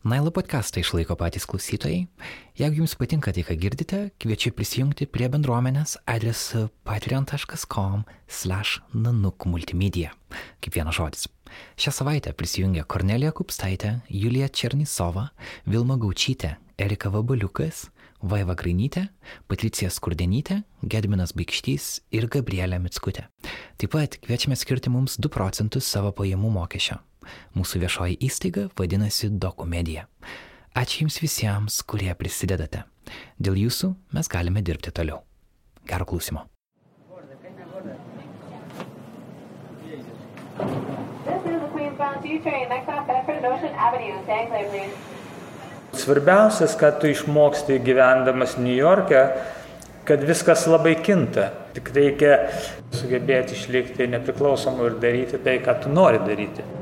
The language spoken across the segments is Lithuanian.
Nailo podcastą išlaiko patys klausytojai. Jeigu jums patinka tai, ką girdite, kviečiu prisijungti prie bendruomenės adresu patreon.com slash nanuk multimedia. Kaip vienas žodis. Šią savaitę prisijungia Kornelija Kupstaitė, Julija Černisova, Vilma Gaučytė, Erika Vabaliukas, Vaiva Grainytė, Patricija Skurdenytė, Gedminas Baikštys ir Gabrielė Mitskutė. Taip pat kviečiame skirti mums 2 procentus savo pajamų mokesčio. Mūsų viešoji įstaiga vadinasi Dokumedija. Ačiū Jums visiems, kurie prisidedate. Dėl Jūsų mes galime dirbti toliau. Gero klausimo. Svarbiausias, ką tu išmoksti gyvendamas New York'e, kad viskas labai kinta. Tik reikia sugebėti išlikti nepriklausomu ir daryti tai, ką tu nori daryti.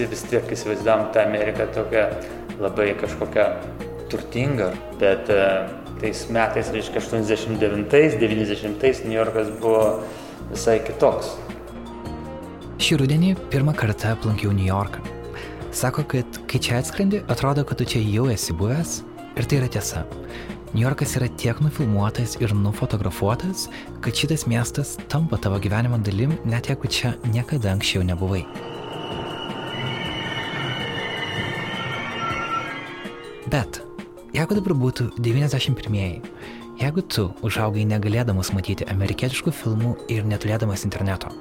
Visi vis tiek įsivaizdavom tą Ameriką tokią labai kažkokią turtingą, bet e, tais metais, reiškia 89-90 New Yorkas buvo visai kitoks. Šį rudenį pirmą kartą aplankiau New Yorką. Sako, kad kai čia atskrendi, atrodo, kad tu čia jau esi buvęs ir tai yra tiesa. New Yorkas yra tiek nufilmuotas ir nufotografuotas, kad šitas miestas tampa tavo gyvenimo dalim, net jeigu čia niekada anksčiau nebuvai. Bet jeigu dabar būtų 91-ieji, jeigu tu užaugai negalėdamas matyti amerikietiškų filmų ir neturėdamas interneto,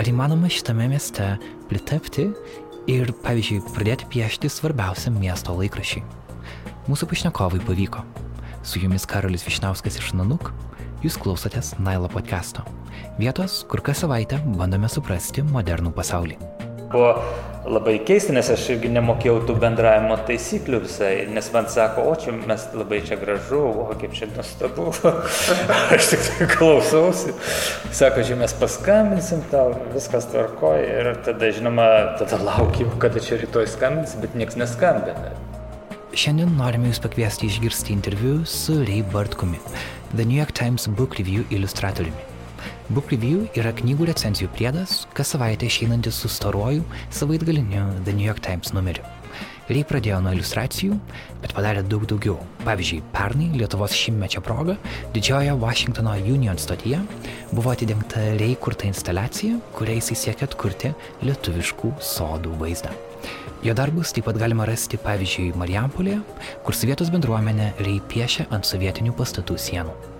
ar įmanoma šitame mieste pritapti ir, pavyzdžiui, pradėti piešti svarbiausią miesto laikrašį? Mūsų pašnekovai pavyko. Su jumis Karolis Višnauskas iš Nanuk, jūs klausotės Nailo podcast'o. Vietos, kur kas savaitę bandome suprasti modernų pasaulį. Buvo labai keista, nes aš irgi nemokėjau tų bendravimo taisyklių visai, nes man sako, o čia mes labai čia gražu, o kaip čia nuostabu. aš tik tai klausausi. Sako, čia mes paskambinsim tau, viskas tvarkoja ir tada, žinoma, tada laukiu, kada čia rytoj skambins, bet niekas neskambina. Šiandien norime Jūs pakviesti išgirsti interviu su Ray Bartkumi, The New York Times Book Review iliustratoriumi. Book Review yra knygų recenzijų priedas, kas savaitę išeinantis su staruoju savaitgaliniu The New York Times numeriu. Ray pradėjo nuo iliustracijų, bet padarė daug daugiau. Pavyzdžiui, pernai Lietuvos šimtmečio proga didžiojoje Washingtono Union stotyje buvo atidengta Ray kurta instaliacija, kuria jisai siekia atkurti lietuviškų sodų vaizdą. Jo darbus taip pat galima rasti, pavyzdžiui, Marijampolėje, kur sovietos bendruomenė Ray piešia ant sovietinių pastatų sienų.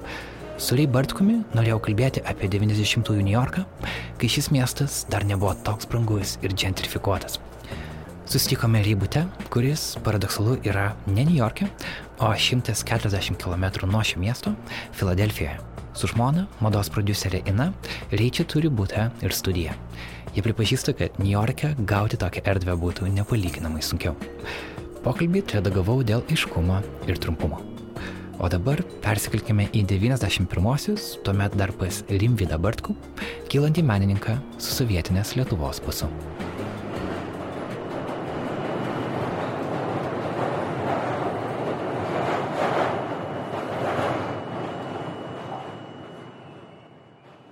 Su Ray Bartkumi norėjau kalbėti apie 90-ųjų New Yorką, kai šis miestas dar nebuvo toks brangus ir gentrifikuotas. Susitikome Rybute, kuris paradoksalu yra ne New York'e, o 140 km nuo šio miesto - Filadelfijoje. Su žmona, mados producerė Ina, Reičia turi būtą ir studiją. Jie pripažįsta, kad New York'e gauti tokią erdvę būtų nepalyginamai sunkiau. Pokalbį redagavau dėl aiškumo ir trumpumo. O dabar persikelkime į 91-osius, tuomet dar pas Rimvydą Bartkų, kylantį menininką su sovietinės Lietuvos pasu.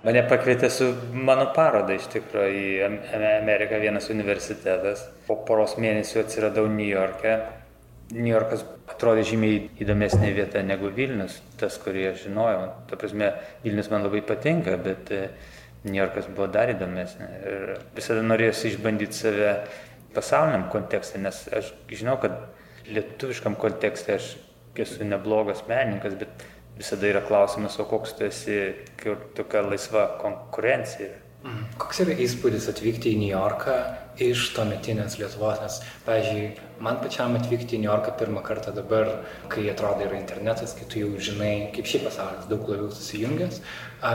Mane pakvietė su mano paroda iš tikrųjų į Ameriką vienas universitetas. Po poros mėnesių atsiradau New York'e. New Yorkas atrodė žymiai įdomesnė vieta negu Vilnius, tas, kurį aš žinojau. Ta prasme, Vilnius man labai patinka, bet New Yorkas buvo dar įdomesnė. Ir visada norėjusi išbandyti save pasauliniam kontekste, nes aš žinau, kad lietuviškam kontekste aš esu neblogas menininkas, bet visada yra klausimas, o koks tu esi, kur tokia laisva konkurencija. Mhm. Koks yra įspūdis atvykti į New Yorką iš tuometinės Lietuvos, nes, pavyzdžiui, man pačiam atvykti į New Yorką pirmą kartą dabar, kai atrodo yra internetas, kai tu jau žinai, kaip šį pasaulis daug labiau susijungęs,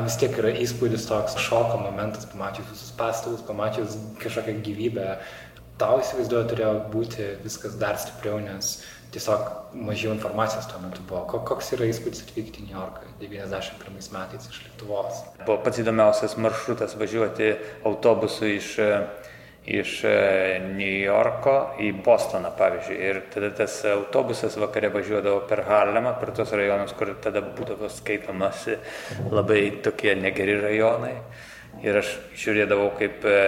vis tiek yra įspūdis toks šoko momentas, pamačius visus pastatus, pamačius kažkokią gyvybę. Tau įsivaizduoju, turėjo būti viskas dar stipriau, nes tiesiog mažiau informacijos tuo metu buvo. Koks yra įspūdis atvykti į New Yorką 91 metais iš Lietuvos? Buvo pats įdomiausias maršrutas važiuoti autobusu iš, iš e, New Yorko į Bostoną, pavyzdžiui. Ir tada tas autobusas vakare važiuodavo per Harlemą, per tos rajonus, kur tada būdavo skaitomasi labai tokie negeri rajonai. Ir aš žiūrėdavau, kaip e,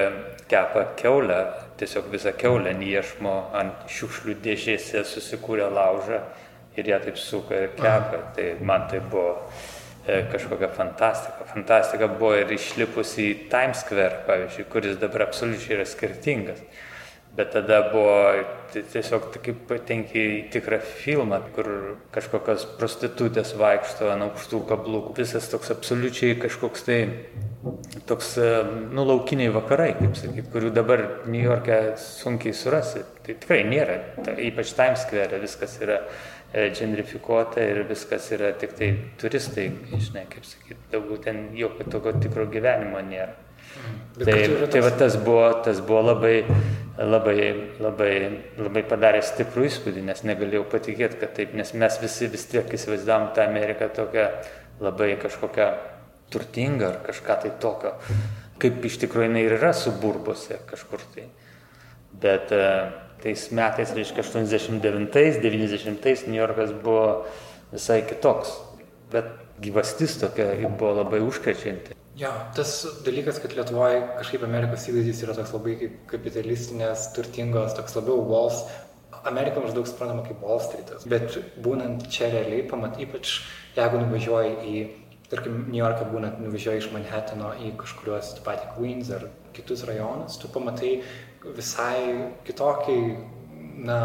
kepa keulę tiesiog visą keulę iešmo ant šiukšlių dėžėse susikūrė laužą ir ją taip suka ir kepa. Tai man tai buvo kažkokia fantastika. Fantastika buvo ir išlipus į Times Square, pavyzdžiui, kuris dabar absoliučiai yra skirtingas. Bet tada buvo tiesiog kaip patenki į tikrą filmą, kur kažkokios prostitutės vaikšto ant aukštų kablukų. Visas toks absoliučiai kažkoks tai toks, e, nu, laukiniai vakarai, kaip sakyt, kurių dabar New York'e sunkiai surasi. Tai tikrai nėra, ta, ypač Times Square viskas yra e, gentrifikuota ir viskas yra tik tai turistai, žinai, kaip sakyt, daugiau ten jokio tokio tikro gyvenimo nėra. Bet tai, tai va tas buvo, tas buvo labai, labai, labai, labai padarė stiprų įspūdį, nes negalėjau patikėti, kad taip, nes mes visi vis tiek įsivaizdavom tą Ameriką tokią labai kažkokią turtingą ar kažką tai tokio, kaip iš tikrųjų jinai yra suburbuose kažkur tai. Bet e, tais metais, reiškia, 89-90 New Yorkas buvo visai kitoks, bet gyvastis tokia buvo labai užkrečianti. Jo, tas dalykas, kad Lietuvoje kažkaip Amerikos įvaizdis yra toks labai kaip kapitalistinės, turtingos, toks labiau Walls. Amerika maždaug suprantama kaip Wall Streetas. Bet būnant čia realiai, pamat, ypač jeigu nuvažiuoji į, tarkim, New Yorką būnant nuvažiuoji iš Manhattano į kažkuriuos, tą patį Queens ar kitus rajonus, tu pamatai visai kitokį na,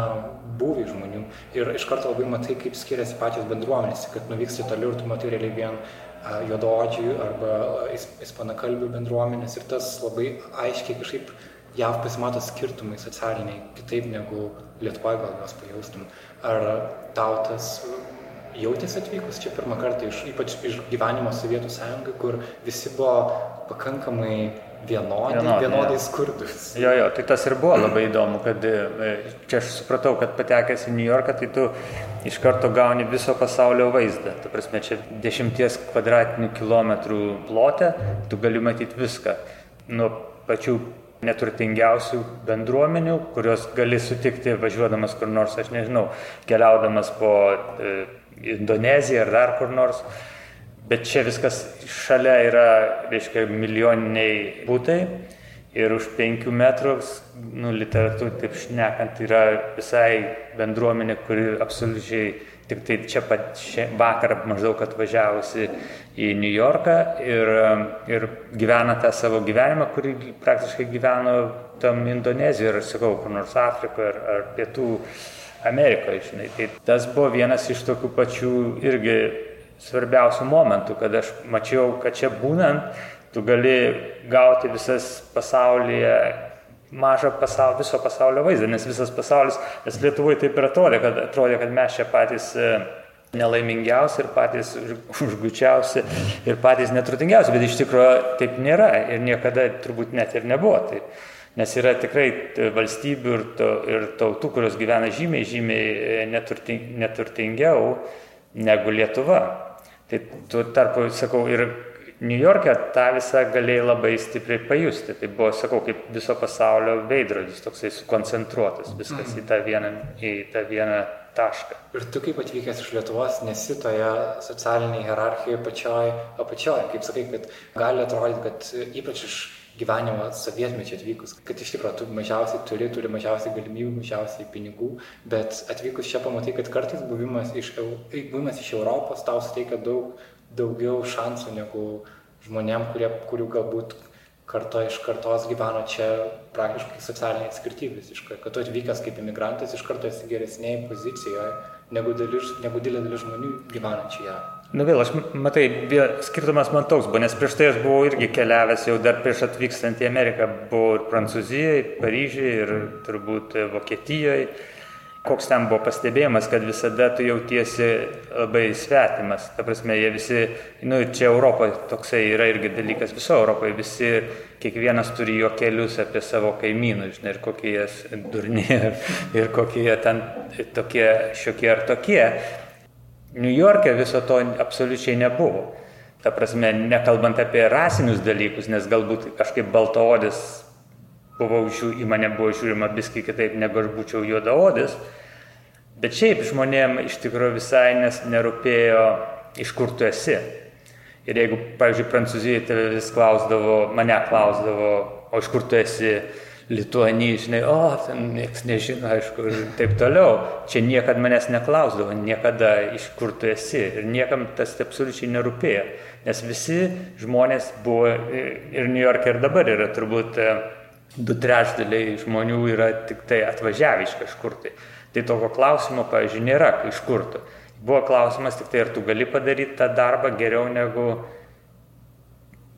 būvį žmonių. Ir iš karto labai matai, kaip skiriasi pačios bendruomenės, kad nuvyksti toliau ir tu matai realiai vien juododžių arba ispanakalbių bendruomenės ir tas labai aiškiai kažkaip JAV pasimato skirtumai socialiniai, kitaip negu Lietuvoje gal juos pajaustum. Ar tau tas jautėsi atvykus čia pirmą kartą, iš, ypač iš gyvenimo Sovietų sąjungai, kur visi buvo pakankamai vienodai, vienodai, vienodai skurdus. Jo, jo, tai tas ir buvo labai įdomu, kad e, čia aš supratau, kad patekęs į New Yorką, tai tu iš karto gauni viso pasaulio vaizdą. Ta prasme, čia dešimties kvadratinių kilometrų plote tu gali matyti viską. Nuo pačių neturtingiausių bendruomenių, kurios gali sutikti važiuodamas kur nors, aš nežinau, keliaudamas po e, Indoneziją ar dar kur nors. Bet čia viskas šalia yra, reiškia, milijoniniai būtai ir už penkių metrų, nu, literatūrų taip šnekant, yra visai bendruomenė, kuri absoliučiai tik tai čia pat šia, vakar maždaug atvažiavusi į New Yorką ir, ir gyvena tą savo gyvenimą, kurį praktiškai gyveno tam Indonezijoje, ar sakau, kur nors Afrikoje ar, ar Pietų Amerikoje, žinai. Tai tas buvo vienas iš tokių pačių irgi svarbiausių momentų, kad aš mačiau, kad čia būnant, tu gali gauti visas pasaulyje mažą pasaulio, viso pasaulio vaizdą, nes visas pasaulis, nes Lietuvoje taip ir atrodė, kad, atrodė, kad mes čia patys e, nelaimingiausi ir patys užgučiausi ir patys neturtingiausi, bet iš tikrųjų taip nėra ir niekada turbūt net ir nebuvo. Taip. Nes yra tikrai valstybių ir, to, ir tautų, kurios gyvena žymiai, žymiai e, neturting, neturtingiau negu Lietuva. Tai tuo tarpu, sakau, ir New York'e tą visą galėjai labai stipriai pajusti. Tai buvo, sakau, kaip viso pasaulio veidrodis, toksai sukoncentruotas viskas mm. į tą vieną, į tą vieną tašką. Ir tu kaip atvykęs iš Lietuvos nesi toje socialinėje hierarchijoje pačioj apačioje. Kaip sakai, kad gali atrodyti, kad ypač iš gyvenimo sovietmečio atvykus, kad iš tikrųjų tu mažiausiai turi, turi mažiausiai galimybių, mažiausiai pinigų, bet atvykus čia pamatai, kad kartais buvimas iš, buvimas iš Europos tau suteikia daug daugiau šansų negu žmonėm, kurie, kurių galbūt karto iš kartos gyveno čia praktiškai socialiniai atskirti visiškai, kad tu atvykęs kaip imigrantas iš karto esi geresnėje pozicijoje negu, dalis, negu didelė dalis žmonių gyvenančių ją. Nu vėl, aš matai, skirtumas man toks buvo, nes prieš tai aš buvau irgi keliavęs, jau dar prieš atvykstant į Ameriką, buvau ir Prancūzijoje, Paryžiuje, ir turbūt Vokietijoje koks ten buvo pastebėjimas, kad visada tu jautiesi labai svetimas. Ta prasme, jie visi, nu ir čia Europoje toksai yra irgi dalykas, viso Europoje visi, kiekvienas turi jo kelius apie savo kaimynus, žinai, ir kokie jie durni, ir, ir kokie jie ten tokie šiokie ar tokie. New York'e viso to absoliučiai nebuvo. Ta prasme, nekalbant apie rasinius dalykus, nes galbūt kažkaip baltaodis buvau, į mane buvo žiūrima biski kitaip, negu aš būčiau juodaodis. Bet šiaip žmonėm iš tikrųjų visai nes nerūpėjo, iš kur tu esi. Ir jeigu, pavyzdžiui, Prancūzijoje tave vis klausdavo, mane klausdavo, o iš kur tu esi, Lituanijai, žinai, o, ten niekas nežino, aišku, ir taip toliau. Čia niekada manęs neklausdavo, niekada iš kur tu esi. Ir niekam tas absoliučiai nerūpėjo. Nes visi žmonės buvo ir New York'e ir dabar yra turbūt du trečdaliai žmonių yra tik tai atvažiavę iš kažkur tai. Tai tokio klausimo, pavyzdžiui, nėra, iš kur tu. Buvo klausimas tik tai, ar tu gali padaryti tą darbą geriau negu,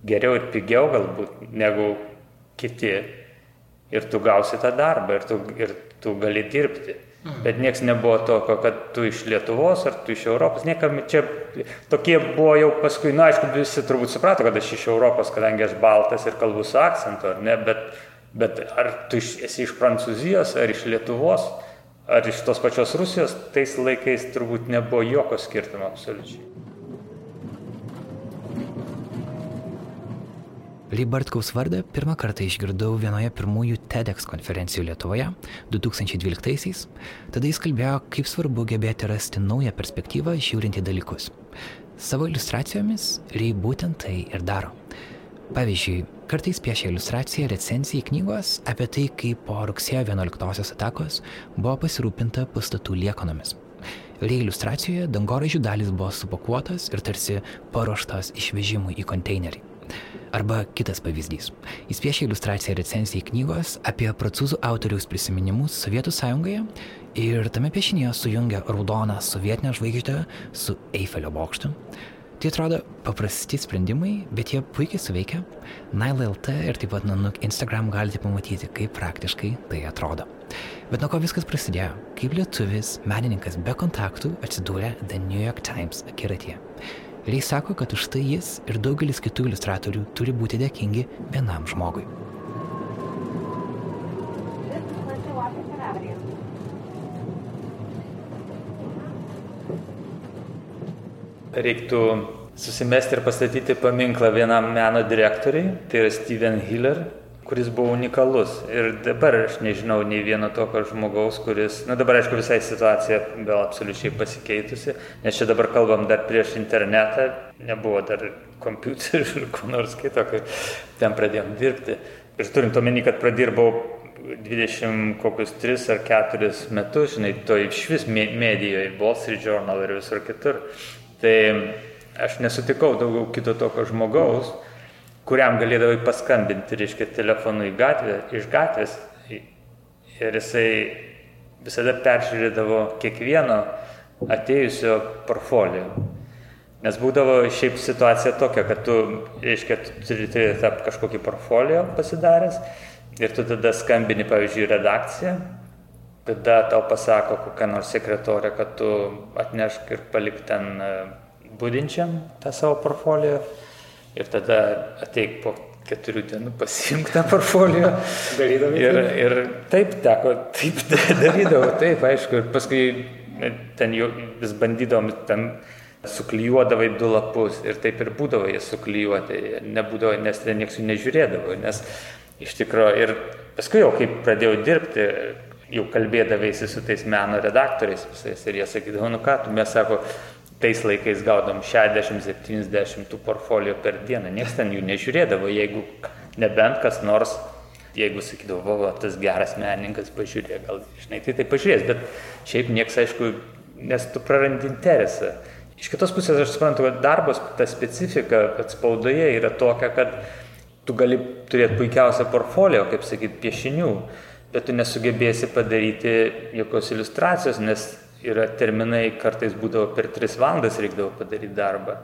geriau ir pigiau galbūt negu kiti. Ir tu gausi tą darbą ir tu, ir tu gali dirbti. Mhm. Bet nieks nebuvo tokio, kad tu iš Lietuvos ar tu iš Europos. Niekam čia tokie buvo jau paskui, na, nu, aišku, visi turbūt suprato, kad aš iš Europos, kadangi aš baltas ir kalbu su akcentu, ar ne, bet Bet ar tu esi iš Prancūzijos, ar iš Lietuvos, ar iš tos pačios Rusijos, tais laikais turbūt nebuvo jokio skirtumo absoliučiai. Lybartkaus vardą pirmą kartą išgirdau vienoje pirmųjų TEDx konferencijų Lietuvoje 2012-aisiais. Tada jis kalbėjo, kaip svarbu gebėti rasti naują perspektyvą žiūrint į dalykus. Savo iliustracijomis Ly būtent tai ir daro. Pavyzdžiui, kartais piešia iliustraciją recenzijai knygos apie tai, kaip po rugsėjo 11-osios atakos buvo pasirūpinta pastatų liekonomis. Rie iliustracijoje dangoraižių dalis buvo supakuotas ir tarsi paruoštas išvežimui į konteinerį. Arba kitas pavyzdys. Jis piešia iliustraciją recenzijai knygos apie prancūzų autoriaus prisiminimus Sovietų sąjungoje ir tame piešinėje sujungia raudoną sovietinę žvaigždę su Eifelio bokštu. Tai atrodo paprasti sprendimai, bet jie puikiai suveikia. Nail.lt ir taip pat Nanuk Instagram galite pamatyti, kaip praktiškai tai atrodo. Bet nuo ko viskas prasidėjo? Kaip lietuvis, menininkas be kontaktų atsidūrė The New York Times akiratyje. Jis sako, kad už tai jis ir daugelis kitų iliustratorių turi būti dėkingi vienam žmogui. reiktų susimesti ir pastatyti paminklą vienam meno direktoriui, tai yra Steven Hiller, kuris buvo unikalus. Ir dabar aš nežinau nei vieno tokio žmogaus, kuris, na dabar aišku visai situacija vėl absoliučiai pasikeitusi, nes čia dabar kalbam dar prieš internetą, nebuvo dar kompiuterių ir ko nors kito, kai ten pradėjom dirbti. Ir turint omeny, kad pradirbau 20 kokius 3 ar 4 metus, žinai, to iš vis medijoje, Wall Street Journal ir visur kitur. Tai aš nesutikau daugiau kito tokio žmogaus, kuriam galėdavai paskambinti, reiškia, telefonu į gatvę, iš gatvės. Ir jisai visada peržiūrėdavo kiekvieno atėjusio portfolio. Nes būdavo šiaip situacija tokia, kad tu, reiškia, tu turi turėti kažkokį portfolio pasidaręs ir tu tada skambini, pavyzdžiui, redakciją, tada tau pasako kokia nors sekretorė, kad tu atnešk ir palik ten e, būdinčiam tą savo portfolio ir tada ateik po keturių dienų pasiimk tą portfolio. Darydavai. Ir, ir taip teko, taip darydavau, taip, aišku, ir paskui ten jau vis bandydavom, ten suklyjuodavai du lapus ir taip ir būdavo jie suklyjuoti, nebūdavo, nes ten niekas jų nežiūrėdavo, nes iš tikrųjų ir paskui jau kaip pradėjau dirbti, jau kalbėdavėsi su tais meno redaktoriais visais ir jie sakydavo, nu ką, tu mes sako, tais laikais gaudom 60-70 tų portfolio per dieną, niekas ten jų nežiūrėdavo, jeigu nebent kas nors, jeigu sakydavo, va, tas geras menininkas pažiūrė, gal, žinai, tai tai pažiūrės, bet šiaip niekas, aišku, nes tu prarandi interesą. Iš kitos pusės aš suprantu, kad darbos, ta specifika atspaudoje yra tokia, kad tu gali turėti puikiausią portfolio, kaip sakyti, piešinių, bet tu nesugebėsi padaryti jokios iliustracijos, nes yra terminai, kartais būdavo per 3 valandas reikdavo padaryti darbą.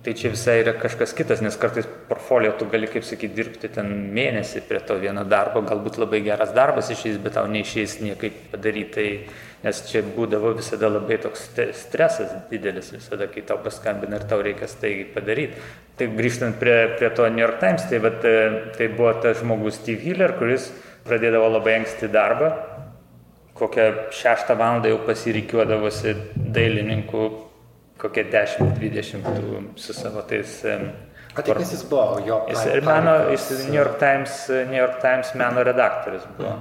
Tai čia visai yra kažkas kitas, nes kartais portfolio tu gali, kaip sakyti, dirbti ten mėnesį prie to vieno darbo, galbūt labai geras darbas išeis, bet tau neišeis niekaip padaryti, tai, nes čia būdavo visada labai toks stresas didelis, visada, kai tau paskambina ir tau reikia staigiai padaryti. Tai grįžtant prie, prie to New York Times, tai, vat, tai buvo tas žmogus Steve Hiller, kuris pradėdavo labai anksti darbą, kokią šeštą valandą jau pasirikiuodavosi dailininkų kokie 10-20 su savo tais... O tai kas jis buvo? Jo, jis ir meno, jis New York Times, New York Times meno redaktorius buvo.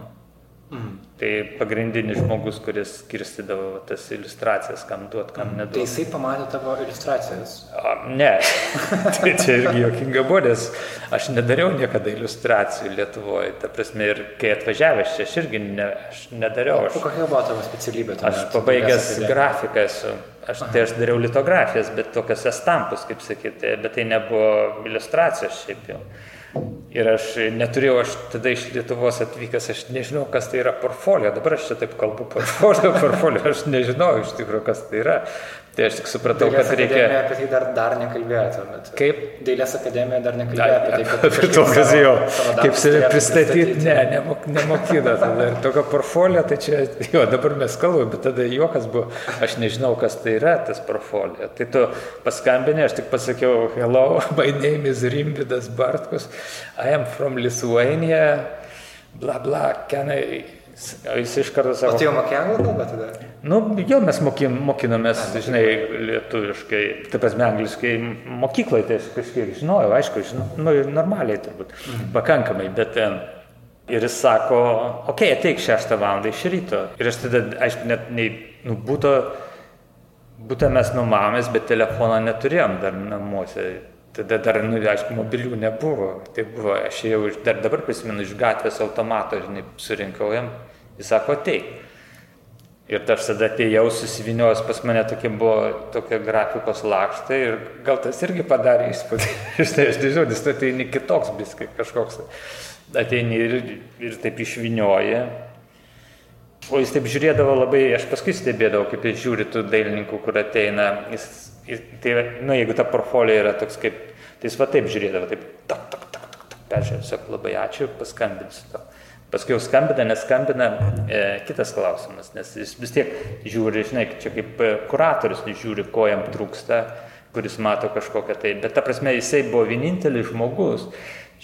Mm. Tai pagrindinis žmogus, kuris skirstydavo tas iliustracijas, kam duot, kam neduot. Tai jisai pamatė tavo iliustracijas? A, ne, tai čia irgi jokinga buvo, nes aš nedariau niekada iliustracijų Lietuvoje. Ta prasme, ir kai atvažiavęs čia, aš irgi ne, aš nedariau. Aš, o kokia buvo tavo specialybė? Aš pabaigęs grafiką esu. Aš, tai aš dariau litografijas, bet tokias estampus, kaip sakyti, bet tai nebuvo iliustracijos šiaip jau. Ir aš neturėjau, aš tada iš Lietuvos atvykęs, aš nežinau, kas tai yra portfolio. Dabar aš čia taip kalbu portfolio, portfolio, aš nežinau iš tikrųjų, kas tai yra. Tai aš tik supratau, Dailės kad reikia... Apie tai dar, dar nekalbėjo tuomet. Kaip? Dailės akademija dar nekalbėjo apie tai, kad... Apie tokias jau, kaip save pristatyti, ne, nemok, nemokina tada. Ir tokio portfolio, tai čia, jo, dabar mes kalbame, bet tada juokas buvo, aš nežinau, kas tai yra tas portfolio. Tai tu paskambinė, aš tik pasakiau, hello, my name is Rimbidas Bartkus, I am from Lithuania, bla bla, can I... Jis iš karto sako. O tai jau mokė anglų kalbą tada? Nu, jau mes mokin, mokinomės, A, žinai, lietuviškai, taip pat angliškai, mokykloje tai kažkiek žinojau, aišku, žinau, nu, normaliai turbūt, mhm. pakankamai, bet ten. Ir jis sako, okei, okay, ateik šeštą valandą iš ryto. Ir aš tada, aišku, net nei, nu, būtų, būtų mes nuomavomės, bet telefoną neturėjom dar namuose. Tada dar, nu, aišku, mobilių nebuvo. Tai buvo, aš jau dar dabar prisimenu iš gatvės automato, žinai, surinkau jam Jis sako, ateik. Ir aš tada atėjau susiviniojęs, pas mane tokie buvo tokie grafikos lakštai ir gal tas irgi padarė įspūdį. Štai aš nežinau, nes tai ateini kitoks biskai kažkoks. Ateini ir, ir taip išvinioja. O jis taip žiūrėdavo labai, aš paskui stebėdavau, kaip jis žiūri tų dailininkų, kur ateina. Jis, jis, tai, nu, jeigu ta portfolio yra toks kaip, tai jis va taip žiūrėdavo, taip, tak, tak, tak, tak, tak, peržiūrėjau, sakau, labai ačiū, paskambinsiu tau. Paskui jau skambina, neskambina, e, kitas klausimas, nes jis vis tiek žiūri, žinai, čia kaip e, kuratorius žiūri, ko jam trūksta, kuris mato kažkokią tai. Bet ta prasme, jisai buvo vienintelis žmogus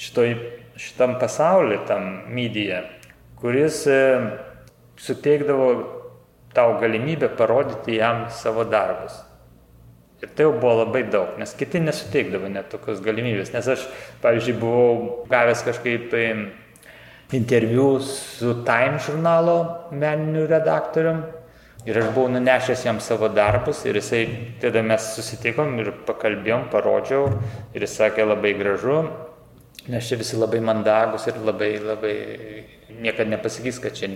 šitoj, šitam pasauliu, tam mydyje, kuris e, suteikdavo tau galimybę parodyti jam savo darbus. Ir tai jau buvo labai daug, nes kiti nesuteikdavo net tokios galimybės. Nes aš, pavyzdžiui, buvau gavęs kažkaip tai interviu su Time žurnalo meniniu redaktorium. Ir aš buvau nunešęs jam savo darbus ir jisai, tada mes susitikom ir pakalbėjom, parodžiau ir jis sakė labai gražu, nes čia visi labai mandagus ir labai, labai niekada nepasakys, kad čia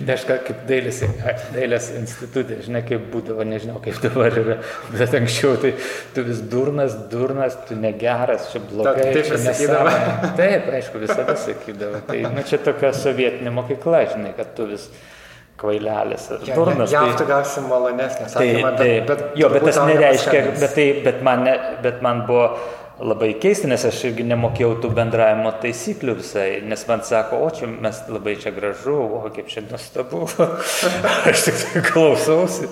neška kaip dailės, dailės institutė, žinai, kaip būdavo, nežinau, kaip dabar yra, bet anksčiau tai tu vis durnas, durnas, tu negeras, čia blogai. Ta, taip, čia nesavai. Taip, aišku, visada sakydavo. Tai, nu, čia tokia sovietinė mokykla, žinai, kad tu vis kvailelis. Ja, durnas. Ja, tai, tu gausi malonesnės, tai, tai, bet, bet, jo, bet tas nereiškia, bet, tai, bet, man, ne, bet man buvo labai keista, nes aš irgi nemokėjau tų bendravimo taisyklių visai, nes man sako, o čia mes labai čia gražu, o kaip čia nuostabu. aš tik tai klausausi.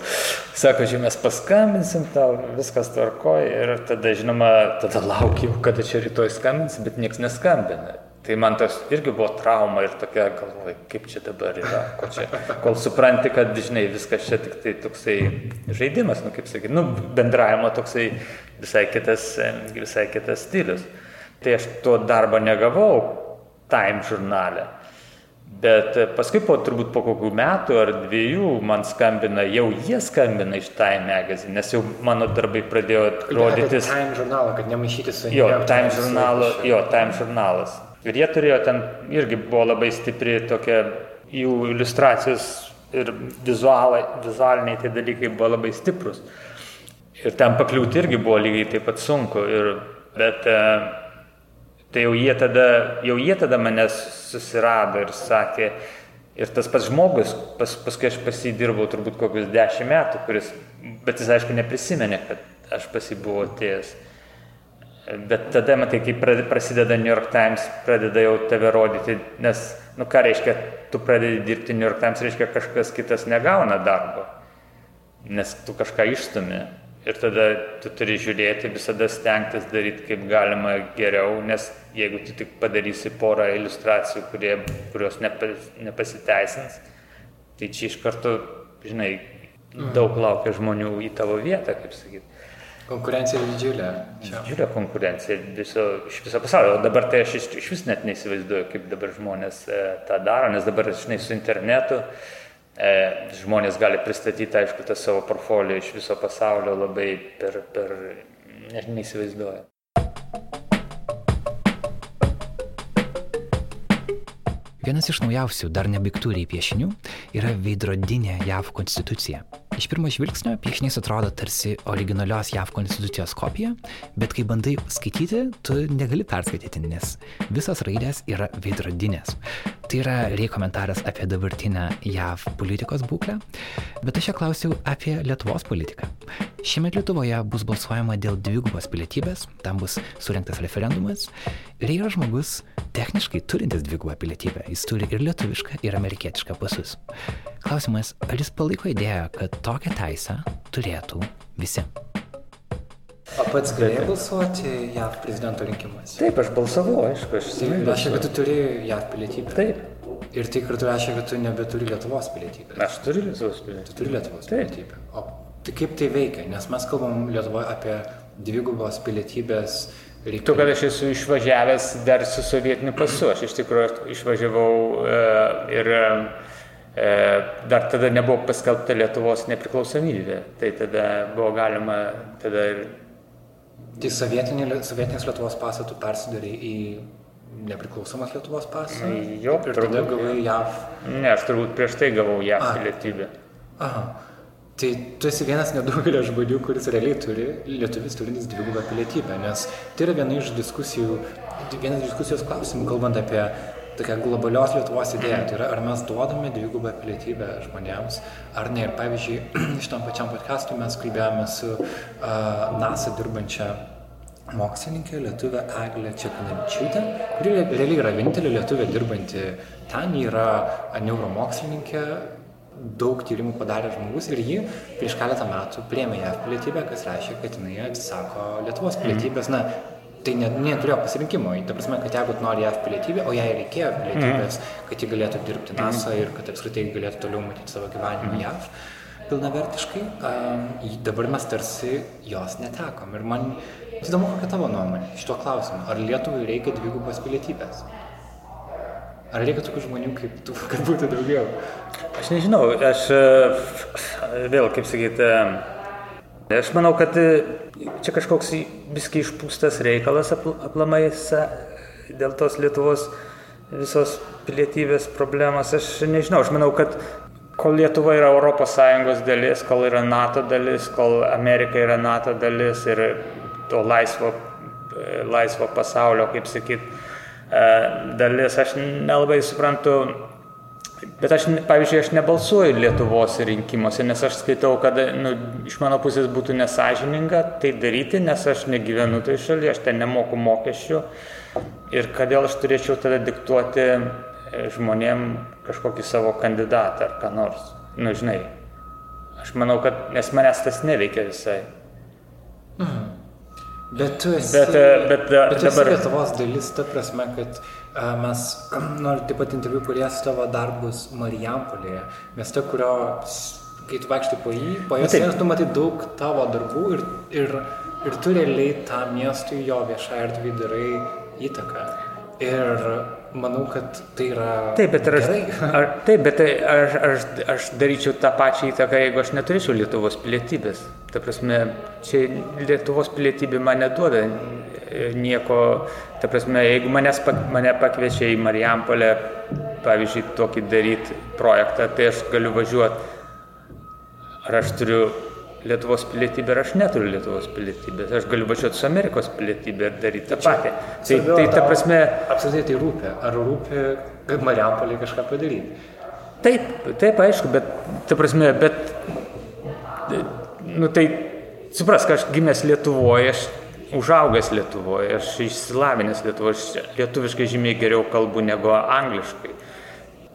Sako, čia mes paskambinsim tau, viskas tvarkoja ir tada, žinoma, tada laukiu, kada čia rytoj skambins, bet niekas neskambina. Tai man tas irgi buvo trauma ir tokia galvoja, kaip čia dabar yra, ko čia, kol supranti, kad, žinai, viskas čia tik tai toksai žaidimas, nu kaip sakyti, nu bendravimo toksai visai kitas, visai kitas stilius. Tai aš to darbo negavau Time žurnale. Bet paskui po turbūt po kokių metų ar dviejų man skambina, jau jie skambina iš Time magazine, nes jau mano darbai pradėjo rodytis. Time žurnalą, kad nemaišyti su Jo, Time žurnalo, jo, Time žurnalas. Ir jie turėjo ten irgi buvo labai stipri tokia jų iliustracijos ir vizualai, vizualiniai tie dalykai buvo labai stiprus. Ir ten pakliūti irgi buvo lygiai taip pat sunku. Ir, bet e, tai jau jie, tada, jau jie tada mane susirado ir sakė, Ir tas pats žmogus, pas, paskui aš pasidirbau turbūt kokius dešimt metų, kuris, bet jis aišku neprisimenė, kad aš pasibuvau atėjęs. Bet tada, matai, kai prasideda New York Times, pradeda jau tave rodyti, nes, nu ką reiškia, tu pradedi dirbti New York Times, reiškia kažkas kitas negauna darbo, nes tu kažką išstumi. Ir tada tu turi žiūrėti, visada stengtis daryti kaip galima geriau, nes jeigu tu tik padarysi porą iliustracijų, kurie, kurios nepasiteisins, tai čia iš karto, žinai, daug laukia žmonių į tavo vietą, kaip sakyti. Konkurencija didžiulė. Didžiulė konkurencija viso, iš viso pasaulio. O dabar tai aš iš, iš vis net neįsivaizduoju, kaip dabar žmonės e, tą daro, nes dabar, žinai, su internetu e, žmonės gali pristatyti, aišku, tą savo portfolio iš viso pasaulio labai per, per net neįsivaizduoju. Vienas iš naujausių dar nebaigtūriai piešinių yra veidrodinė JAV konstitucija. Iš pirmo žvilgsnio piešinys atrodo tarsi originalios JAV konstitucijos kopija, bet kai bandai skaityti, tu negali perskaityti, nes visos raidės yra veidrodinės. Tai yra rei komentaras apie dabartinę JAV politikos būklę, bet aš čia klausiau apie Lietuvos politiką. Šiemet Lietuvoje bus balsuojama dėl dvigubos pilietybės, tam bus surinktas referendumas ir yra žmogus techniškai turintis dvigubą pilietybę, jis turi ir lietuvišką, ir amerikietišką pasus. Klausimas, ar jis palaiko idėją, kad tokią teisę turėtų visi? O pats galėjai balsuoti JAV prezidento rinkimuose? Taip, aš balsavau, aišku, aš įsivaizduoju. Tai reiškia, kad tu turi JAV pilietybę. Taip. Ir tai kartu reiškia, kad tu nebeturi Lietuvos pilietybę. Aš turiu Lietuvos pilietybę. Tu turi Lietuvos pilietybę. O tai kaip tai veikia? Nes mes kalbam Lietuvoje apie dvigubos pilietybės Reikia. Tu, kad aš esu išvažiavęs dar su sovietiniu pasu, aš iš tikrųjų išvažiavau uh, ir E, dar tada nebuvo paskelbta Lietuvos nepriklausomybė, tai tada buvo galima tada ir... Tai sovietinė, sovietinės Lietuvos pasą tu persidarė į nepriklausomas Lietuvos pasą? Jo, ir tada gavai JAV. Ne, aš turbūt prieš tai gavau JAV pilietybę. Aha. Tai tu esi vienas nedaugelio žmonių, kuris realiai turi, lietuvis turintis dvigubą pilietybę, nes tai yra viena iš diskusijų, vienas diskusijos klausimų, kalbant apie tokia globalios Lietuvos idėja. Tai yra, ar mes duodame dvigubą pilietybę žmonėms, ar ne. Ir pavyzdžiui, šitam pačiam podcast'ui mes kalbėjome su uh, NASA dirbančia mokslininkė, lietuvė Eglė Čekanavičiūtė, kuri realiai yra vienintelė lietuvė dirbanti ten, yra neuromokslininkė, daug tyrimų padarė žmogus ir ji prieš keletą metų priemė JAV pilietybę, kas reiškia, kad jinai atsisako Lietuvos pilietybės. Na, tai net, neturėjo pasirinkimo. Ta prasme, kad jeigu nori JAV pilietybę, o jai reikėjo pilietybės, mm. kad ji galėtų dirbti NASA ir kad apskritai galėtų toliau matyti savo gyvenimą. JAV pilnavertiškai, um, dabar mes tarsi jos netekom. Ir man įdomu, kokia tavo nuomonė šito klausimu. Ar Lietuvai reikia dvigubos pilietybės? Ar reikia tokių žmonių kaip tu, kad būtų daugiau? Aš nežinau, aš vėl, kaip sakyti, Aš manau, kad e, čia kažkoks viski išpūstas reikalas aplamai dėl tos Lietuvos visos pilietybės problemos. Aš nežinau, aš manau, kad kol Lietuva yra ES dalis, kol yra NATO dalis, kol Amerika yra NATO dalis ir to laisvo, e, laisvo pasaulio, kaip sakyt, e, dalis, aš nelabai suprantu Bet aš, pavyzdžiui, aš nebalsuoju Lietuvos rinkimuose, nes aš skaitau, kad nu, iš mano pusės būtų nesažininga tai daryti, nes aš negyvenu tai šalyje, aš ten nemoku mokesčių. Ir kodėl aš turėčiau tada diktuoti e, žmonėm kažkokį savo kandidatą ar ką nors. Nu, žinai, aš manau, kad nes manęs tas neveikia visai. Mhm. Bet tu esi, bet, e, bet, bet tu dabar... esi Lietuvos dalis, ta prasme, kad Mes noriu taip pat interviu kurias tavo darbus Marijampolėje, mieste, kurio, kai tu vaikštai po jį, po jos sienos, tu matai daug tavo darbų ir, ir, ir tu realiai tam miestui, jo viešai erdvį darai įtaką. Ir manau, kad tai yra. Taip, bet, aš, ar, taip, bet tai aš, aš, aš daryčiau tą pačią įtaką, jeigu aš neturėčiau Lietuvos pilietybės. Ta prasme, čia Lietuvos pilietybė man neduoda nieko. Ta prasme, jeigu manęs, mane pakviečia į Marijampolę, pavyzdžiui, tokį daryti projektą, tai aš galiu važiuoti. Ar aš turiu Lietuvos pilietybę ir aš neturiu Lietuvos pilietybės. Aš galiu važiuoti su Amerikos pilietybė ir daryti tą patį. Tai, tai ta prasme... Apskritai tai rūpia. Ar rūpia Mariampolį kažką padaryti? Taip, taip, aišku, bet, ta prasme, bet, nu tai, supras, kad aš gimęs Lietuvoje, aš užaugęs Lietuvoje, aš išsilavinęs Lietuvoje, aš lietuviškai žymiai geriau kalbu negu angliškai.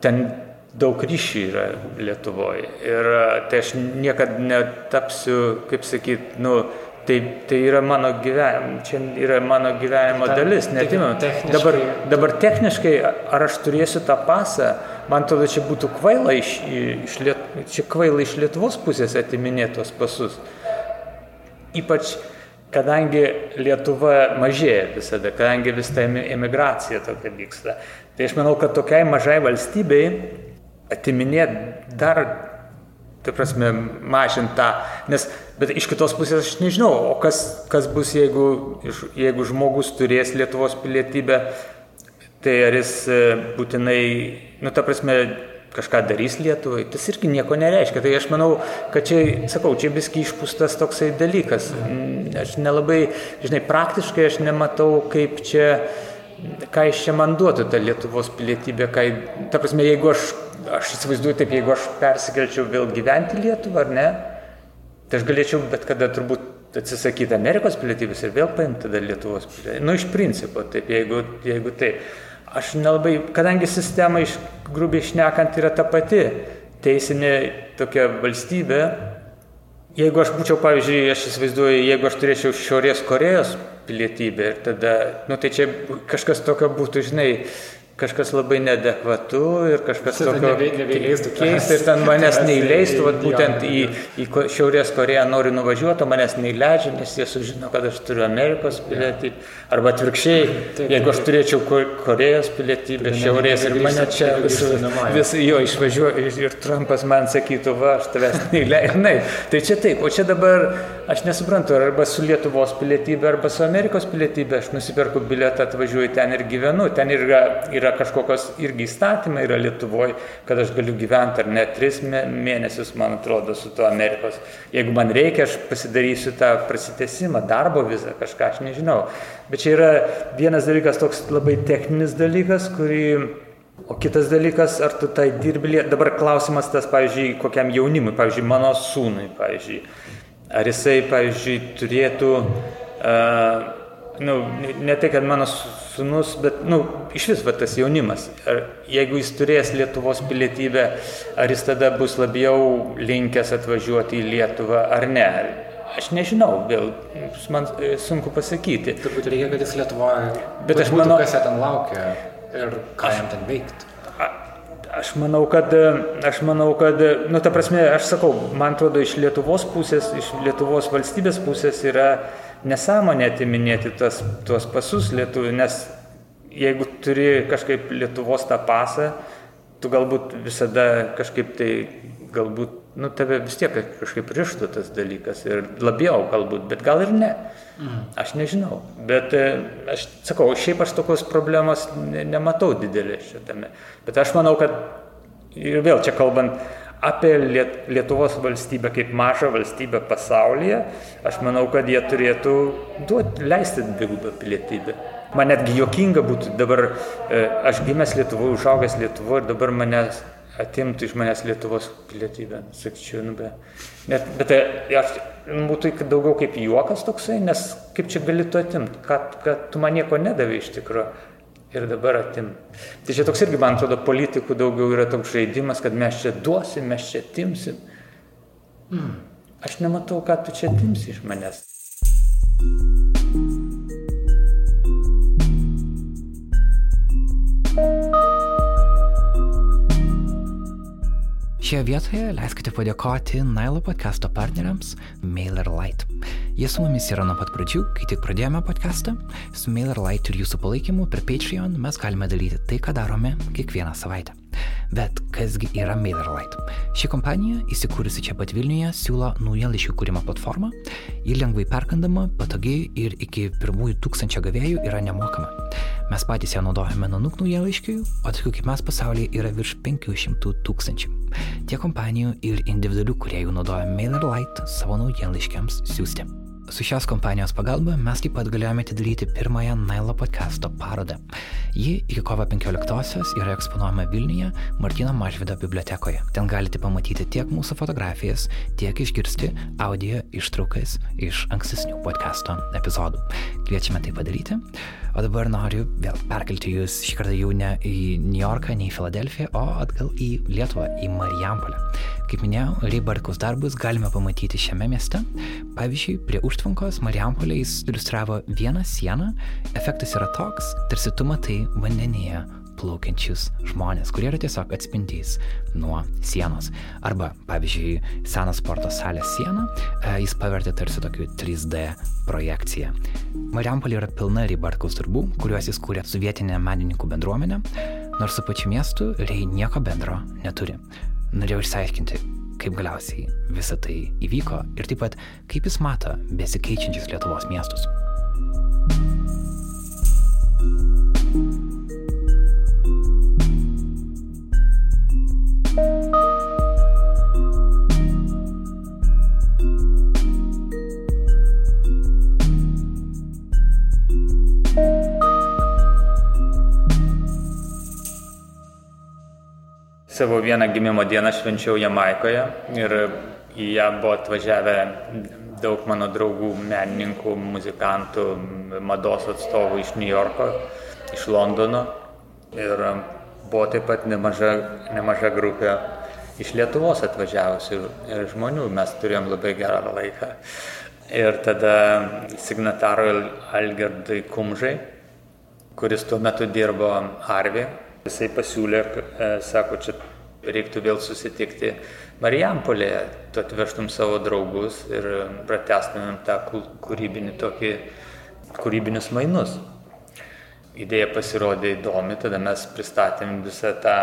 Ten daug ryšių yra Lietuvoje. Ir tai aš niekada netapsiu, kaip sakyt, nu, Tai, tai yra mano gyvenimo, čia yra mano gyvenimo Ta, dalis, netimam. Dabar, dabar techniškai, ar aš turėsiu tą pasą, man atrodo, čia būtų kvaila iš, iš, Liet, čia kvaila iš Lietuvos pusės atiminėtos pasus. Ypač, kadangi Lietuva mažėja visada, kadangi vis ta emigracija tokia vyksta. Tai aš manau, kad tokiai mažai valstybei atiminėti dar Tai prasme, mažint tą. Nes, bet iš kitos pusės aš nežinau, o kas, kas bus, jeigu, jeigu žmogus turės Lietuvos pilietybę, tai ar jis e, būtinai, nu, ta prasme, kažką darys Lietuvai, tas irgi nieko nereiškia. Tai aš manau, kad čia, sakau, čia viski išpūstas toksai dalykas. Aš nelabai, žinai, praktiškai aš nematau, kaip čia, ką iš čia man duotų ta Lietuvos pilietybė, ką, ta prasme, jeigu aš aš įsivaizduoju taip, jeigu aš persikelčiau vėl gyventi Lietuvą, ar ne, tai aš galėčiau bet kada turbūt atsisakyti Amerikos pilietybės ir vėl paimti tada Lietuvos pilietybę. Nu, iš principo, taip, jeigu, jeigu taip. Aš nelabai, kadangi sistema, iš, grubiai šnekant, yra ta pati teisinė tokia valstybė, jeigu aš būčiau, pavyzdžiui, aš įsivaizduoju, jeigu aš turėčiau Šiaurės Korejos pilietybę ir tada, nu tai čia kažkas tokio būtų, žinai, kažkas labai neadekvatu ir kažkas tokio keista ir ten manęs neįleistų, vat, būtent į, į Šiaurės Koreją noriu nuvažiuoti, o manęs neįleidžia, nes jie sužino, kad aš turiu Amerikos pilietybę. Arba atvirkščiai, jeigu aš turėčiau Korejos pilietybę, Šiaurės ir mane čia vis, vis jo išvažiuoju ir Trumpas man sakytų, va, aš tavęs neįleidžiu. Tai čia taip, o čia dabar aš nesuprantu, arba su Lietuvos pilietybė, arba su Amerikos pilietybė, aš nusiperku bilietą, atvažiuoju ten ir gyvenu, ten yra, yra yra kažkokios irgi įstatymai yra Lietuvoje, kad aš galiu gyventi ar net tris mėnesius, man atrodo, su tuo Amerikos. Jeigu man reikia, aš pasidarysiu tą prasitesimą, darbo vizą, kažką, aš nežinau. Bet čia yra vienas dalykas, toks labai techninis dalykas, kurį O kitas dalykas, ar tu tai dirbi, dabar klausimas tas, pavyzdžiui, kokiam jaunimui, pavyzdžiui, mano sūnui, pavyzdžiui, ar jisai, pavyzdžiui, turėtų, uh, nu, ne tai, kad mano sunus, bet, nu, iš vis va tas jaunimas. Ar, jeigu jis turės Lietuvos pilietybę, ar jis tada bus labiau linkęs atvažiuoti į Lietuvą ar ne. Aš nežinau, vėl man e, sunku pasakyti. Turbūt reikia, kad jis Lietuvoje. Bet aš manau, kas ten laukia ir ką aš, jam ten veikti. Aš manau, kad, e, aš manau, kad, e, nu, ta prasme, aš sakau, man atrodo, iš Lietuvos pusės, iš Lietuvos valstybės pusės yra nesąmonė atiminėti tas, tuos pasus lietuvių, nes jeigu turi kažkaip Lietuvos tą pasą, tu galbūt visada kažkaip tai, galbūt, nu, tave vis tiek kažkaip rištų tas dalykas ir labiau galbūt, bet gal ir ne. Mhm. Aš nežinau, bet e, aš sakau, šiaip aš tokios problemos nematau didelės šitame. Bet aš manau, kad ir vėl čia kalbant, apie Lietuvos valstybę kaip mažą valstybę pasaulyje, aš manau, kad jie turėtų duoti, leisti dvigubą pilietybę. Man netgi jokinga būtų dabar, e, aš gimęs Lietuvoje, užaugęs Lietuvoje ir dabar manęs atimtų iš manęs Lietuvos pilietybę. Sakyčiau, nu be. Net, bet e, aš, būtų daugiau kaip juokas toksai, nes kaip čia gali tu atimti, kad, kad tu man nieko nedavai iš tikrųjų ir dabar atim. Tai čia toks irgi, man atrodo, politikų daugiau yra toks žaidimas, kad mes čia duosim, mes čia atimsim. Mm. Aš nematau, ką tu čia atimsi iš manęs. Šioje vietoje leiskite padėkoti Nailo podcast'o partneriams MailerLite. Jie su mumis yra nuo pat pradžių, kai tik pradėjome podcast'ą. Su MailerLite ir jūsų palaikymu per Patreon mes galime dalyti tai, ką darome kiekvieną savaitę. Bet kasgi yra MailerLite? Ši kompanija, įsikūrusi čia pat Vilniuje, siūlo naujienlaiškių kūrimo platformą. Ji lengvai perkandama, patogi ir iki pirmųjų tūkstančio gavėjų yra nemokama. Mes patys ją naudojame nanuk naujienlaiškių, o tokių kaip mes pasaulyje yra virš 500 tūkstančių. Tiek kompanijų ir individualių kuriejų naudoja MailerLite savo naujienlaiškiams siūsti. Su šios kompanijos pagalba mes taip pat galėjome atidaryti pirmąją Nailo podcast'o parodą. Ji iki kovo 15-osios yra eksponuojama Vilniuje Martino Mažvido bibliotekoje. Ten galite pamatyti tiek mūsų fotografijas, tiek išgirsti audio ištraukas iš ankstesnių podcast'o epizodų. Kviečiame tai padaryti. O dabar noriu vėl perkelti jūs šį kartą jau ne į New Yorką, ne į Filadelfiją, o atgal į Lietuvą, į Marijampolę. Kaip minėjau, Reibartkaus darbus galime pamatyti šiame mieste. Pavyzdžiui, prie užtvankos Marijampolė jis iliustravo vieną sieną. Efektas yra toks, tarsi tu matai vandenyje plaukiančius žmonės, kurie yra tiesiog atspindys nuo sienos. Arba, pavyzdžiui, seną sporto salės sieną e, jis pavertė tarsi tokiu 3D projekciją. Mariampolė yra pilna Rybartkaus darbų, kuriuos jis kūrė su vietinė menininkų bendruomenė, nors su pačiu miestu Rei nieko bendro neturi. Norėjau išsiaiškinti, kaip galiausiai visa tai įvyko ir taip pat kaip jis mato besikeičiančius Lietuvos miestus. Savo vieną gimimo dieną švenčiau Jamaikoje ir į ją buvo atvažiavę daug mano draugų, menininkų, muzikantų, mados atstovų iš New Yorko, iš Londono. Ir buvo taip pat nemaža, nemaža grupė iš Lietuvos atvažiavusių žmonių, mes turėjom labai gerą laiką. Ir tada signatarui Algerdai Kumžai, kuris tuo metu dirbo Harvey, Jisai pasiūlė, e, sako, čia reiktų vėl susitikti Marijampolėje, tu atvežtum savo draugus ir pratestumėm tą kūrybinį tokį, kūrybinius mainus. Idėja pasirodė įdomi, tada mes pristatėm visą tą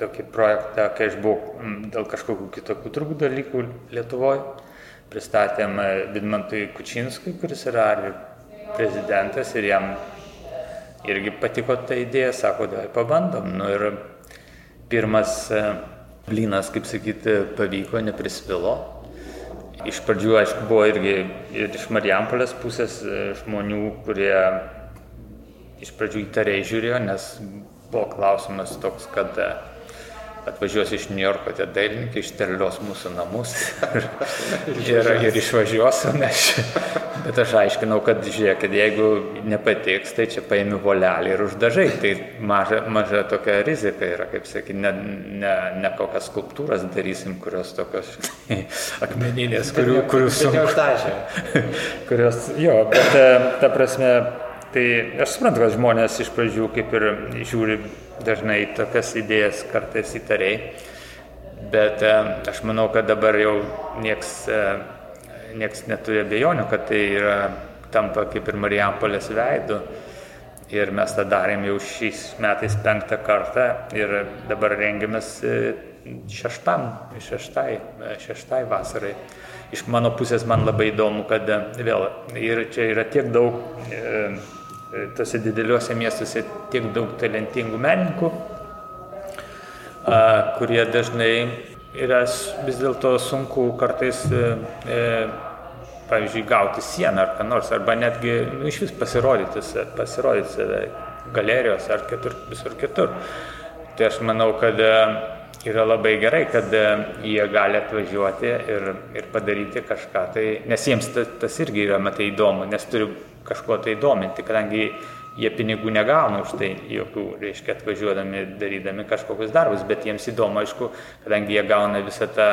tokį projektą, kai aš buvau dėl kažkokių kitokių turbūt dalykų Lietuvoje. Pristatėm e, Vidmantui Kučinskui, kuris yra prezidentas ir jam irgi patiko ta idėja, sako, davai pabandom. Nu, ir pirmas e, blynas, kaip sakyti, pavyko, neprisvilo. Iš pradžių, aišku, buvo irgi ir iš Marijampolės pusės e, žmonių, kurie iš pradžių įtariai žiūrėjo, nes buvo klausimas toks, kad e, atvažiuos iš New Yorko tie dailininkai, išterlios mūsų namus ir, ir, išvažiuos, nes, bet aš aiškinau, kad žiūrėkit, jeigu nepatiks, tai čia paimi volelį ir uždažai, tai maža, maža tokia rizika yra, kaip sakyti, ne, ne, ne kokias skulptūras darysim, kurios tokios akmeninės, kurių, kurių sunku. kurios, jo, bet ta prasme, Tai aš suprantu, kad žmonės iš pradžių kaip ir žiūri dažnai tokias idėjas kartais įtariai, bet e, aš manau, kad dabar jau nieks, e, nieks neturi abejonių, kad tai yra, tampa kaip ir Marijampolės veidu. Ir mes tą darėm jau šiais metais penktą kartą ir dabar rengiamės e, šeštam, šeštai, šeštai vasarai. Iš mano pusės man labai įdomu, kad vėl ir čia yra tiek daug tose dideliuose miestuose tiek daug talentingų menininkų, kurie dažnai yra vis dėlto sunku kartais, e, e, pavyzdžiui, gauti sieną ar ką nors, arba netgi nu, iš vis pasirodyti, pasirodyti save galerijos ar kitur, visur kitur. Tai aš manau, kad yra labai gerai, kad jie gali atvažiuoti ir, ir padaryti kažką. Tai, nes jiems tas, tas irgi yra, matai, įdomu, nes turi kažkuo tai dominti, kadangi jie pinigų negauna už tai jokių, reiškia, atvažiuodami, darydami kažkokius darbus, bet jiems įdomu, aišku, kadangi jie gauna visą tą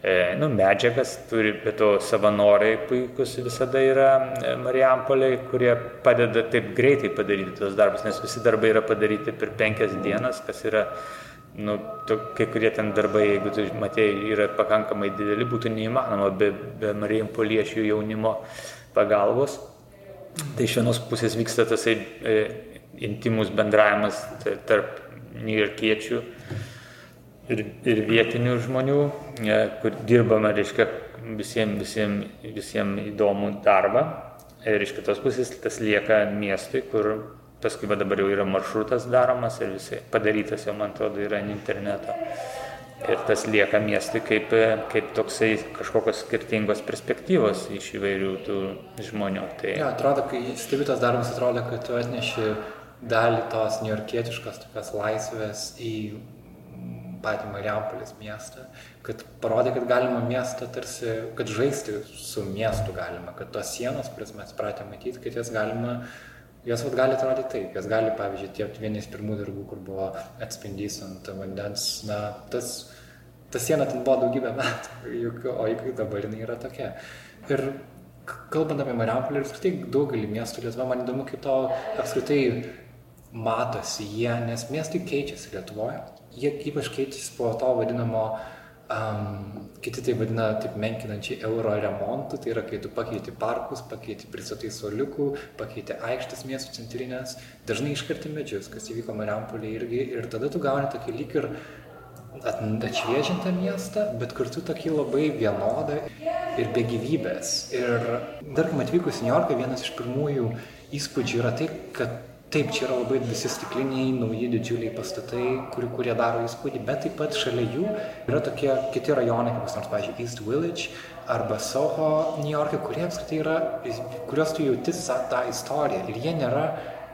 e, nu, medžiagas, turi, bet to savanoriai puikus visada yra e, Marijampoliai, kurie padeda taip greitai padaryti tos darbus, nes visi darbai yra padaryti per penkias dienas, kas yra, nu, to, kai kurie ten darbai, jeigu tu matėjai, yra pakankamai dideli, būtų neįmanoma be, be Marijampoliečių jaunimo pagalbos. Tai iš vienos pusės vyksta tasai e, intimus bendravimas tarp niujorkiečių ir, ir vietinių žmonių, e, kur dirbama, reiškia, visiems visiem, visiem įdomų darbą. Ir iš kitos pusės tas lieka miestui, kur paskui dabar jau yra maršrutas daromas ir visai padarytas jau, man atrodo, yra ant interneto. Ir tas lieka miestui kaip, kaip toksai kažkokios skirtingos perspektyvos iš įvairių tų žmonių. Tai... Ja, atrodo, kai stebi tas darbas, atrodo, kad tu atneši dalį tos niujorkietiškos tokios laisvės į patį Mariampolės miestą, kad parodė, kad galima miestą tarsi, kad žaisti su miestu galima, kad tos sienos, kurias mes pratę matyti, kad jas galima Jos vat, gali atrodyti taip, jos gali, pavyzdžiui, tie vienas pirmų darbų, kur buvo atspindys ant vandens, na, tas, ta siena ten buvo daugybę metų, juk, o juk dabar jinai yra tokia. Ir kalbant apie Mariampolį ir apskritai daugelį miestų Lietuvoje, man įdomu, kaip to apskritai matosi jie, nes miestai keičiasi Lietuvoje. Jie ypač keičiasi po to vadinamo Um, kiti tai vadina taip menkinančiai euro remontų, tai yra kai tu pakeiti parkus, pakeiti pristatai soliukų, pakeiti aikštės miestų centrinės, dažnai iškarti medžius, kas įvyko Mariampolė irgi, ir tada tu gauni tokį lyg ir atšviežintą miestą, bet kartu tokį labai vienodą ir be gyvybės. Ir tarkim atvykus į New Yorką, vienas iš pirmųjų įspūdžių yra tai, kad Taip, čia yra labai visi stikliniai, nauji didžiuliai pastatai, kurie, kurie daro įspūdį, bet taip pat šalia jų yra tokie kiti rajonai, kaip nors, pavyzdžiui, East Village arba Soho, New York'e, kurie apskritai yra, kuriuos tu jauti tą istoriją ir jie nėra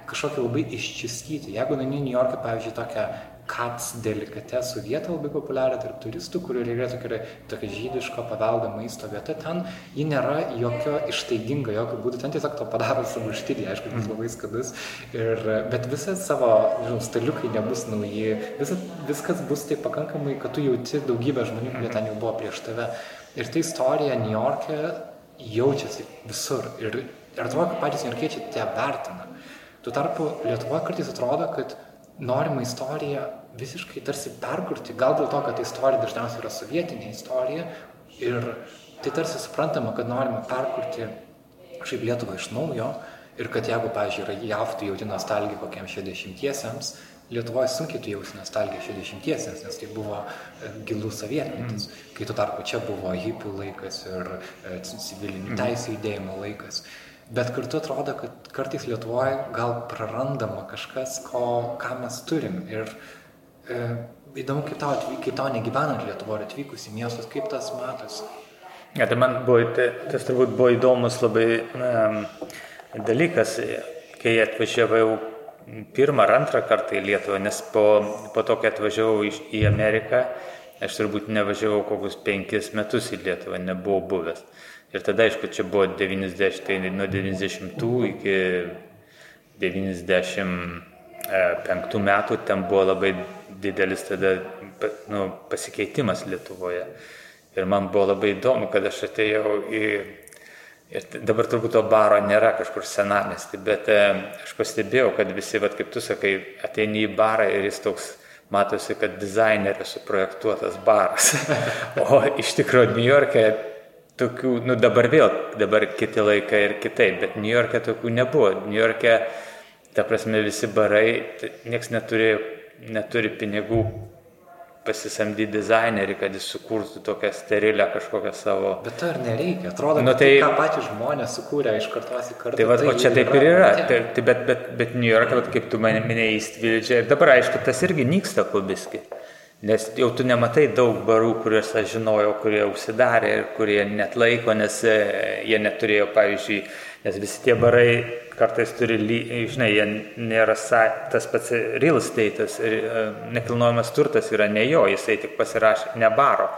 kažkokie labai iščistyti. Jeigu nueini New York'e, pavyzdžiui, tokią kats delikatesų vietą labai populiarią tarp turistų, kur yra tokia, tokia žydiško paveldo maisto vieta, ten ji nėra jokio ištaigingo, jokio būdų, ten tiesiog to padaro savo štydį, aišku, jis labai skadus, ir, bet visas savo, žinau, staliukai nebus nauji, visa, viskas bus taip pakankamai, kad tu jauti daugybę žmonių, kurie ten jau buvo prieš tave. Ir ta istorija New York'e jaučiasi visur. Ir, ir atrodo, kad patys niujorkiečiai tie vertina. Tuo tarpu Lietuvoje kartais atrodo, kad norima istoriją visiškai tarsi perkurti, gal dėl to, kad istorija dažniausiai yra sovietinė istorija ir tai tarsi suprantama, kad norima perkurti šiaip Lietuvą iš naujo ir kad jeigu, pavyzdžiui, yra JAV, tu jauti nostalgiją kokiam 60-iesiams, Lietuvoje sunkiai tu jausi nostalgiją 60-iesiams, nes tai buvo e, gilus sovietmetis, mm. kai tu tarpu čia buvo hipių laikas ir e, civilinių mm. teisų judėjimo laikas. Bet kartu atrodo, kad kartais Lietuvoje gal prarandama kažkas, ko, ką mes turim. Ir e, įdomu, kaip tau, kaip tau negyvenant Lietuvoje atvykus į miestus, kaip tas matosi. Ja, tai man buvo, tai, tas turbūt buvo įdomus labai um, dalykas, kai atvažiavau pirmą ar antrą kartą į Lietuvą, nes po, po to, kai atvažiavau iš, į Ameriką, aš turbūt nevažiavau kokius penkis metus į Lietuvą, nebuvau buvęs. Ir tada, aišku, čia buvo 90, tai nuo 90 iki 95 metų ten buvo labai didelis tada nu, pasikeitimas Lietuvoje. Ir man buvo labai įdomu, kad aš atėjau į... Ir dabar turbūt to baro nėra kažkur senamesti, bet e, aš pastebėjau, kad visi, vat, kaip tu sakai, ateini į barą ir jis toks matosi, kad dizainerio suprojektuotas baras. o iš tikrųjų, New York'e tokių, nu dabar vėl, dabar kiti laikai ir kitaip, bet New York'e tokių nebuvo. New York'e, ta prasme, visi barai, nieks neturi, neturi pinigų pasisamdyti dizainerį, kad jis sukurtų tokią sterilę kažkokią savo. Bet ar nereikia? Atrodo, nu, tai, ką patys žmonės sukūrė iš kartos į kartą. Tai, va, tai o čia taip ir yra. Tai, tai, bet, bet, bet New York'e, kaip tu mane minėjai, įstvildžia. Ir dabar, aišku, tas irgi nyksta kubiski. Nes jau tu nematai daug barų, kuriuos aš žinojau, kurie užsidarė ir kurie net laiko, nes e, jie neturėjo, pavyzdžiui, nes visi tie barai kartais turi, žinai, jie nėra tas pats real estate'as, e, nekilnojamas turtas yra ne jo, jisai tik pasirašė, ne baro,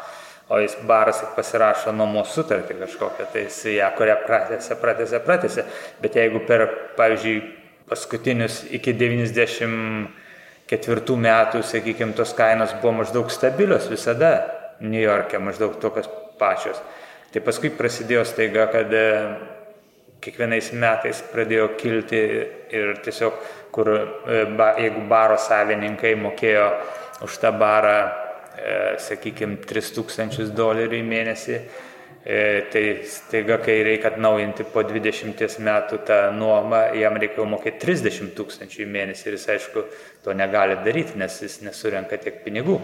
o jis baras tik pasirašo nuomos sutartį kažkokią, tai jis ją, kurią pratėse, pratėse, pratėse, bet jeigu per, pavyzdžiui, paskutinius iki 90 ketvirtų metų, sakykime, tos kainos buvo maždaug stabilios visada New York'e, maždaug tokios pačios. Tai paskui prasidėjo staiga, kad e, kiekvienais metais pradėjo kilti ir tiesiog, kur, e, jeigu baro savininkai mokėjo už tą barą, e, sakykime, 3000 dolerių į mėnesį, tai staiga, kai reikia atnaujinti po 20 metų tą nuomą, jam reikia mokėti 30 tūkstančių į mėnesį ir jis aišku to negali daryti, nes jis nesurenka tiek pinigų.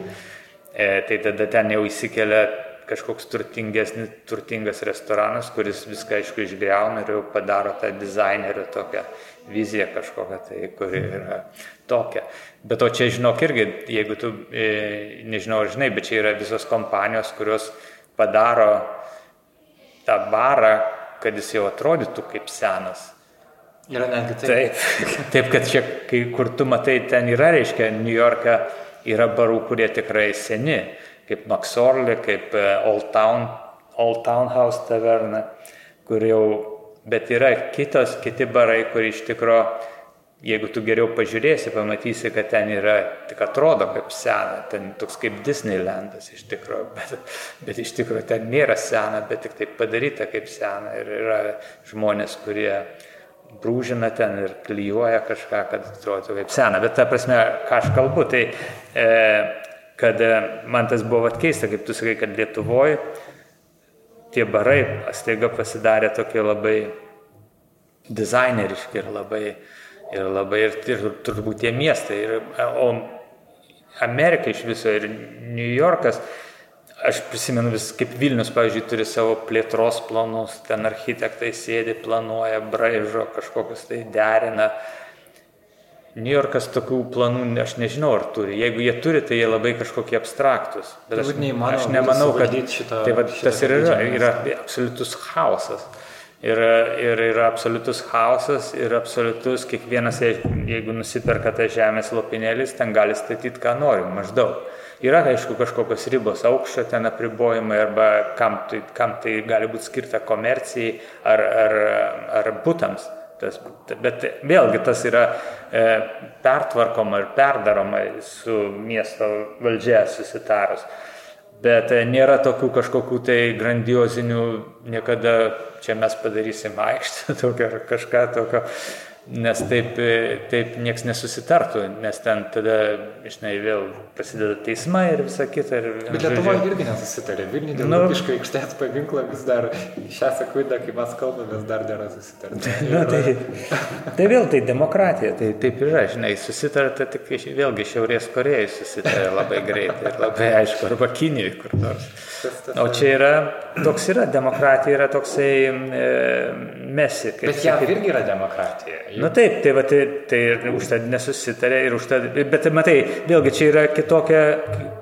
E, tai tada ten jau įsikelia kažkoks turtingesnis, turtingas restoranas, kuris viską aišku išgreuna ir jau padaro tą dizainerio tokią viziją kažkokią, tai kuri yra tokia. Bet to čia žinok irgi, jeigu tu, e, nežinau ar žinai, bet čia yra visos kompanijos, kurios padaro tą barą, kad jis jau atrodytų kaip senas. Yra netgi taip. Taip, taip kad čia, kai, kur tu matai, ten yra, reiškia, New York'e yra barų, kurie tikrai seni, kaip Maxorley, kaip e, Old Town, Old Town House taverna, kur jau, bet yra kitos, kiti barai, kur iš tikrųjų jeigu tu geriau pažiūrėsi, pamatysi, kad ten yra, tik atrodo kaip sena, ten toks kaip Disneylandas iš tikrųjų, bet, bet iš tikrųjų ten nėra sena, bet tik tai padaryta kaip sena ir yra žmonės, kurie brūžina ten ir klyjuoja kažką, kad atrodo kaip sena. Bet ta prasme, ką aš kalbu, tai e, kad e, man tas buvo atkeista, kaip tu sakai, kad Lietuvoje tie barai staiga pasidarė tokie labai dizaineriški ir labai Ir labai, ir, ir turbūt tie miestai. Ir, o Amerika iš viso ir New Yorkas, aš prisimenu vis, kaip Vilnius, pavyzdžiui, turi savo plėtros planus, ten architektai sėdi, planuoja, braižo, kažkokius tai derina. New Yorkas tokių planų aš nežinau, ar turi. Jeigu jie turi, tai jie labai kažkokie abstraktus. Bet aš, aš nemanau, kad šitą, tai va, šitą tas ir yra, yra absoliutus chaosas. Ir, ir yra absoliutus chaosas ir absoliutus kiekvienas, jeigu nusiperka tą žemės lopinėlis, ten gali statyti, ką nori, maždaug. Yra, aišku, kažkokios ribos aukščio ten apribojimai arba kam tai, kam tai gali būti skirta komercijai ar, ar, ar būtams. Tas, bet vėlgi tas yra e, pertvarkoma ir perdaroma su miesto valdžia susitarus. Bet e, nėra tokių kažkokių tai grandiozinių, niekada čia mes padarysim aikštę tokią ar kažką tokio nes taip, taip nieks nesusitartų, nes ten tada, žinai, vėl prasideda teismai ir visa kita. Ir, Bet Lietuvoje irgi nesusitarė. Vilniuje dėl nu, Lukiško aikštės paminklą vis dar šią sekundę, kai mes kalbame, vis dar nėra susitarta. Na, tai, tai vėl tai demokratija, tai taip yra, žinai, susitarta tik vėlgi Šiaurės Korejai susitarė labai greitai ir labai aišku, arba Kinijoje kur nors. O čia yra, toks yra, demokratija yra toksai e, mesi. Bet jav irgi yra demokratija. Na nu, taip, tai, va, tai, tai ir už tai nesusitarė, ir už tai, bet matai, vėlgi čia yra kitokia,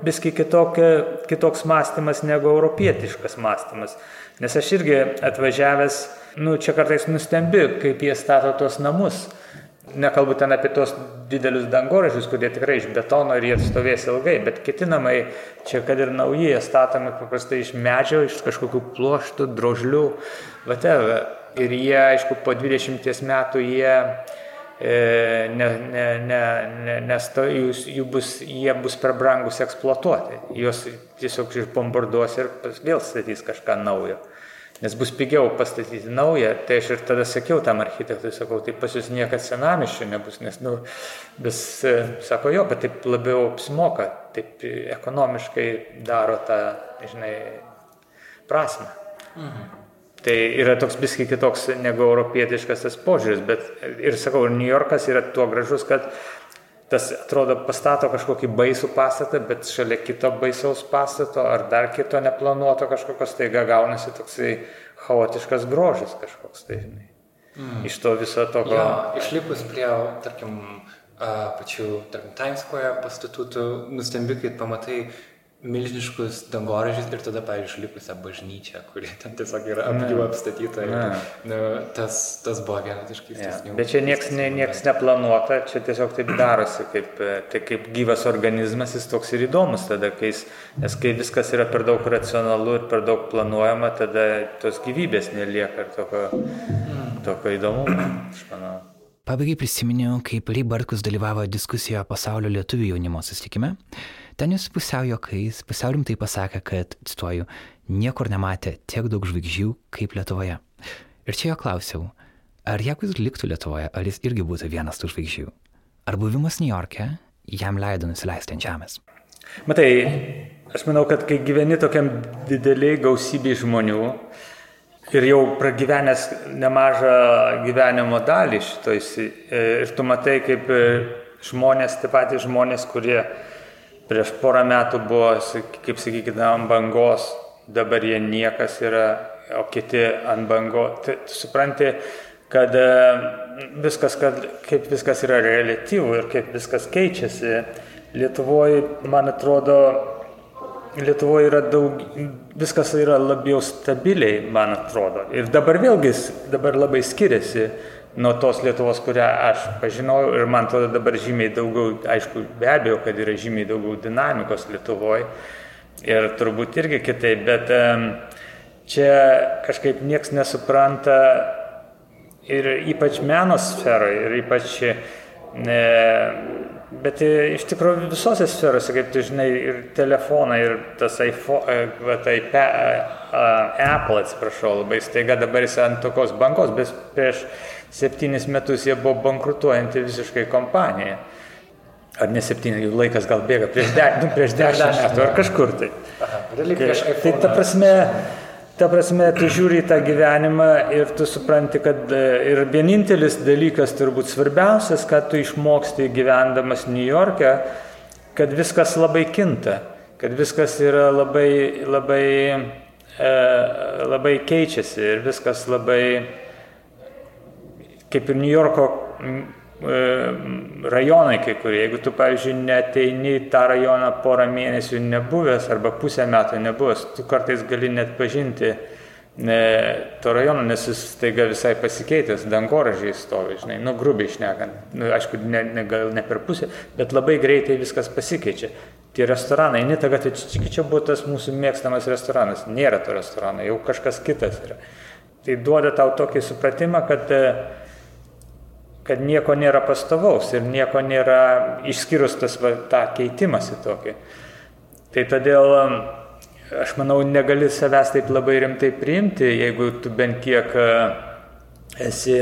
viski kitokia, kitoks mąstymas negu europietiškas mąstymas. Nes aš irgi atvažiavęs, nu, čia kartais nustembi, kaip jie stato tos namus. Nekalbu ten apie tos didelius dangoraižius, kurie tikrai iš betono ir jie stovės ilgai, bet kiti namai, čia kad ir nauji, statomi paprastai iš medžio, iš kažkokių ploštų, drožlių, whatever ir jie, aišku, po 20 metų jie, ne, ne, ne, ne, nes to, jūs, jų bus, jie bus per brangus eksploatuoti. Juos tiesiog išbombarduos ir vėl statys kažką naujo. Nes bus pigiau pastatyti naują, tai aš ir tada sakiau tam architektui, sakau, tai pas jūs niekada senamiščio nebus, nes, nu, vis, e, sako, jo, bet taip labiau apsimoka, taip ekonomiškai daro tą, žinai, prasme. Mhm. Tai yra toks biski kitoks negu europietiškas tas požiūris, bet ir sakau, ir New Yorkas yra tuo gražus, kad tas atrodo pastato kažkokį baisų pastatą, bet šalia kito baisaus pastato ar dar kito neplanuoto kažkokios taiga gaunasi toksai chaotiškas grožis kažkoks, tai žinai. Mm. Iš to viso to. Jo, išlipus prie, tarkim, pačių, tarkim, Times Square pastatų, tu nustembi, kai pamatai milžiniškus dangoraižius ir tada, pavyzdžiui, likusią bažnyčią, kuri ten tiesiog yra apgyva apstatyta. Ir, nu, tas, tas buvo vienas iš keistesnių. Ja. Bet čia nieks, ne, nieks neplanuota, čia tiesiog taip darosi, kaip, tai kaip gyvas organizmas, jis toks ir įdomus tada, kai jis, nes kai viskas yra per daug racionalu ir per daug planuojama, tada tos gyvybės nelieka ir tokio, tokio įdomumo, aš manau. Pabaigai prisiminiau, kaip Lee Bartkus dalyvavo diskusijoje pasaulio lietuvių jaunimo susitikime. Ten jis pusiau jokais, pusiau rimtai pasakė, kad, cituoju, niekur nematė tiek daug žvaigždžių kaip Lietuvoje. Ir čia jo klausiau, ar jeigu jis liktų Lietuvoje, ar jis irgi būtų vienas tų žvaigždžių? Ar buvimas New York'e jam leido nusileisti ant žemės? Matai, aš manau, kad kai gyveni tokiam dideliai gausybei žmonių ir jau pragyvenęs nemažą gyvenimo dalį šitoj, ir tu matai, kaip žmonės, tie patys žmonės, kurie prieš porą metų buvo, kaip sakykime, ant bangos dabar jie niekas yra, o kiti ant bango. Tai, supranti, kad e, viskas, kad, kaip viskas yra relatyvų ir kaip viskas keičiasi. Lietuvoje, man atrodo, Lietuvoje yra daug, viskas yra labiau stabiliai, man atrodo. Ir dabar vėlgi, dabar labai skiriasi nuo tos Lietuvos, kurią aš pažinojau ir man atrodo dabar žymiai daugiau, aišku, be abejo, kad yra žymiai daugiau dinamikos Lietuvoje ir turbūt irgi kitaip, bet čia kažkaip nieks nesupranta ir ypač meno sferoje, ir ypač, ne, bet iš tikrųjų visose sferose, kaip tu žinai, ir telefoną, ir tas iPhone, va, tai pe, Apple, atsiprašau, labai staiga dabar jis ant tokios bankos, bet prieš septynis metus jie buvo bankrutuojanti visiškai kompanija. Ar ne septyni, jų laikas gal bėga prieš, de, nu, prieš dešimt metų ar kažkur tai. Aha, tai, ta prasme, ta prasme, tu žiūri į tą gyvenimą ir tu supranti, kad e, ir vienintelis dalykas, turbūt svarbiausias, ką tu išmoksti gyvendamas New York'e, kad viskas labai kinta, kad viskas yra labai, labai, e, labai keičiasi ir viskas labai kaip ir New Yorko e, rajonai kai kurie. Jeigu tu, pavyzdžiui, neteini į tą rajoną porą mėnesių nebuvęs arba pusę metų nebuvęs, tu kartais gali net pažinti ne, to rajono, nes jis staiga visai pasikeitęs, dangoražiai stovi, žinai, nu grubiai išnekant, nu, aišku, ne, ne, gal ne per pusę, bet labai greitai viskas pasikeičia. Tie restoranai, ne ta gatvė, čia, čia buvo tas mūsų mėgstamas restoranas, nėra to restorano, jau kažkas kitas yra. Tai duoda tau tokį supratimą, kad uh, kad nieko nėra pastovaus ir nieko nėra išskyrus tas va, tą keitimąsi tokį. Tai todėl aš manau, negali savęs taip labai rimtai priimti, jeigu tu bent kiek e, esi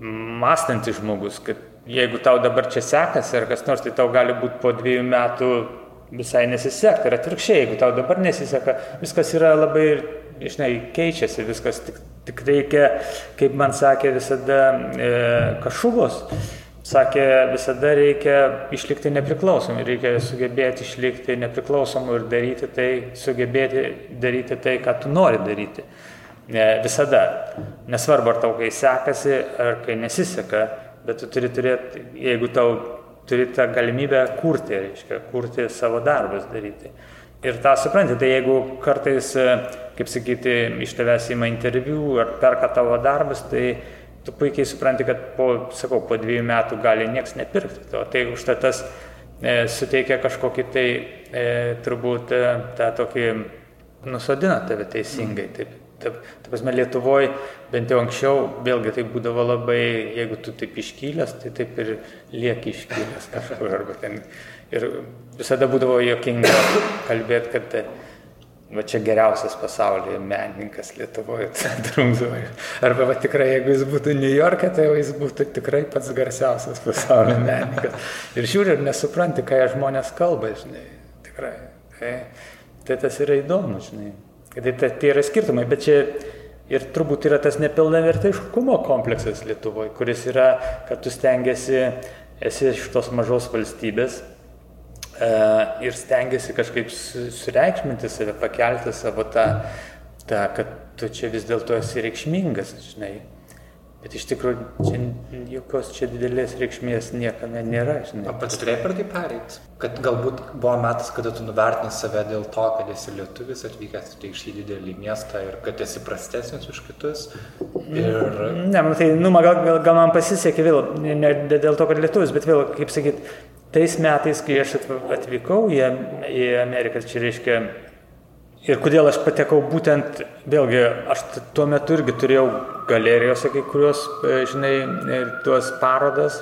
mąstantis žmogus, kad jeigu tau dabar čia sekasi ar kas nors, tai tau gali būti po dviejų metų visai nesisekti. Ir atvirkščiai, jeigu tau dabar nesiseka, viskas yra labai, žinai, keičiasi, viskas tik Tik reikia, kaip man sakė visada e, kažubos, sakė, visada reikia išlikti nepriklausomi, reikia sugebėti išlikti nepriklausomu ir daryti tai, sugebėti daryti tai, ką tu nori daryti. E, visada. Nesvarbu, ar tau kai sekasi, ar kai nesiseka, bet tu turi turėti, jeigu tau turi tą galimybę kurti, reiškia, kurti savo darbus daryti. Ir tą supranti, tai jeigu kartais, e, kaip sakyti, iš tavęs įma interviu ar perka tavo darbus, tai tu puikiai supranti, kad po, sakau, po dviejų metų gali nieks nepirkti to. Tai užtat tas e, suteikia kažkokį tai e, turbūt e, tą tokį nusodina tave teisingai. Taip, taip, taip prasme, Lietuvoje, bent jau anksčiau, vėlgi tai būdavo labai, jeigu tu taip iškylęs, tai taip ir lieki iškylęs kažkur arba ten Ir visada būdavo jokinga kalbėti, kad va čia geriausias pasaulyje menininkas Lietuvoje, drumzuoju. Arba va tikrai, jeigu jis būtų New York'e, tai jis būtų tikrai pats garsiausias pasaulio menininkas. Ir žiūri ir nesupranti, ką žmonės kalba, žinai, tikrai. Tai, tai tas yra įdomu, žinai. Tai, tai, tai yra skirtumai, bet čia ir turbūt yra tas nepilnavertiškumo kompleksas Lietuvoje, kuris yra, kad tu stengiasi, esi iš tos mažos valstybės ir stengiasi kažkaip sureikšminti save, pakelti savo tą, tą, kad tu čia vis dėlto esi reikšmingas, žinai. Bet iš tikrųjų, čia jokios čia didelės reikšmės niekame nėra. Žinai. O pats turėjai per tai pereiti? Kad galbūt buvo metas, kada tu nuvertinai save dėl to, kad esi lietuvis atvykęs tai iš į didelį miestą ir kad esi prastesnis už kitus. Ir... Ne, man tai, nu, gal, gal, gal man pasisekė vėl, ne dėl to, kad lietuvis, bet vėl, kaip sakyt, tais metais, kai aš atvykau į, į Ameriką, čia reiškia, ir kodėl aš patekau būtent, vėlgi, aš tuo metu irgi turėjau galerijose kai kurios, e, žinai, tuos parodas,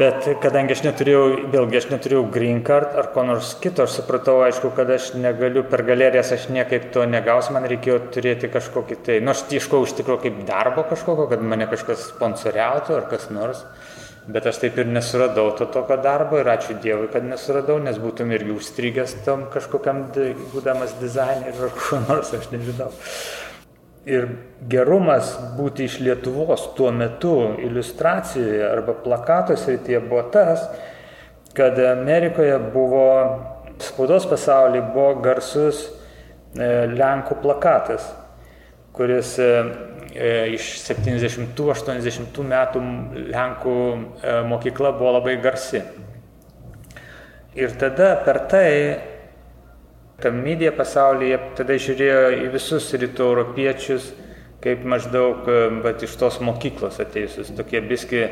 bet kadangi aš neturėjau, vėlgi, aš neturėjau green card ar ko nors kito, aš supratau, aišku, kad aš negaliu per galerijas, aš niekaip to negausiu, man reikėjo turėti kažkokį tai, nu, aš ieškau iš tikrųjų kaip darbo kažkokio, kad mane kažkas sponsoriautų ar kas nors. Bet aš taip ir nesuradau to tokio darbo ir ačiū Dievui, kad nesuradau, nes būtum irgi užstrigęs tam kažkokiam, būdamas dizaineriu ar kuo nors, aš nežinau. Ir gerumas būti iš Lietuvos tuo metu iliustracijoje arba plakato srityje buvo tas, kad Amerikoje buvo spaudos pasaulyje buvo garsus e, Lenkų plakatas, kuris e, iš 70-80 metų Lenkų mokykla buvo labai garsi. Ir tada per tai ta medija pasaulyje tada žiūrėjo į visus rytų europiečius, kaip maždaug bet iš tos mokyklos atėjusius, tokie biski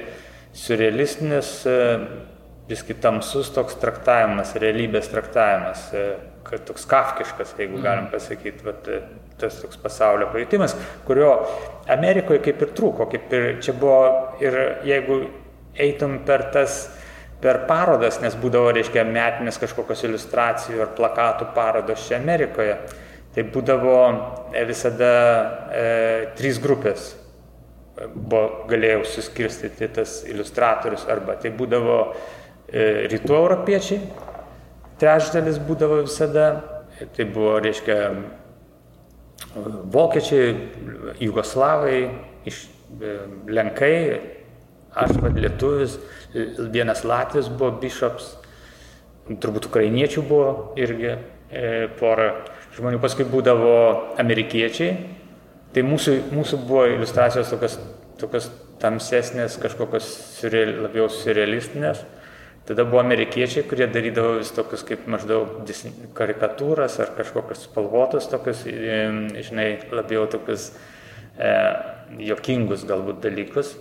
surrealistinis, biski tamsus toks traktavimas, realybės traktavimas, kad toks kafkiškas, jeigu mhm. galim pasakyti, bet tas toks pasaulio pajutimas, kurio Amerikoje kaip ir trūko, kaip ir čia buvo ir jeigu eitum per tas per parodas, nes būdavo, reiškia, metinės kažkokios iliustracijų ar plakatų parodos čia Amerikoje, tai būdavo e, visada e, trys grupės. Buvo, galėjau suskirstyti tas iliustratorius arba tai būdavo e, rytų europiečiai, trečdalis būdavo visada, tai buvo, reiškia, vokiečiai, jugoslavai, iš, e, lenkai, aš vad lietuvis, vienas Latvijas buvo Bishops, turbūt ukrainiečių buvo irgi e, pora žmonių, paskui būdavo amerikiečiai, tai mūsų, mūsų buvo iliustracijos tokios, tokios tamsesnės, kažkokios surreal, labiau surrealistinės. Tada buvo amerikiečiai, kurie darydavo vis tokius kaip maždaug karikatūras ar kažkokius spalvotus tokius, žinai, labiau tokius e, jokingus galbūt dalykus.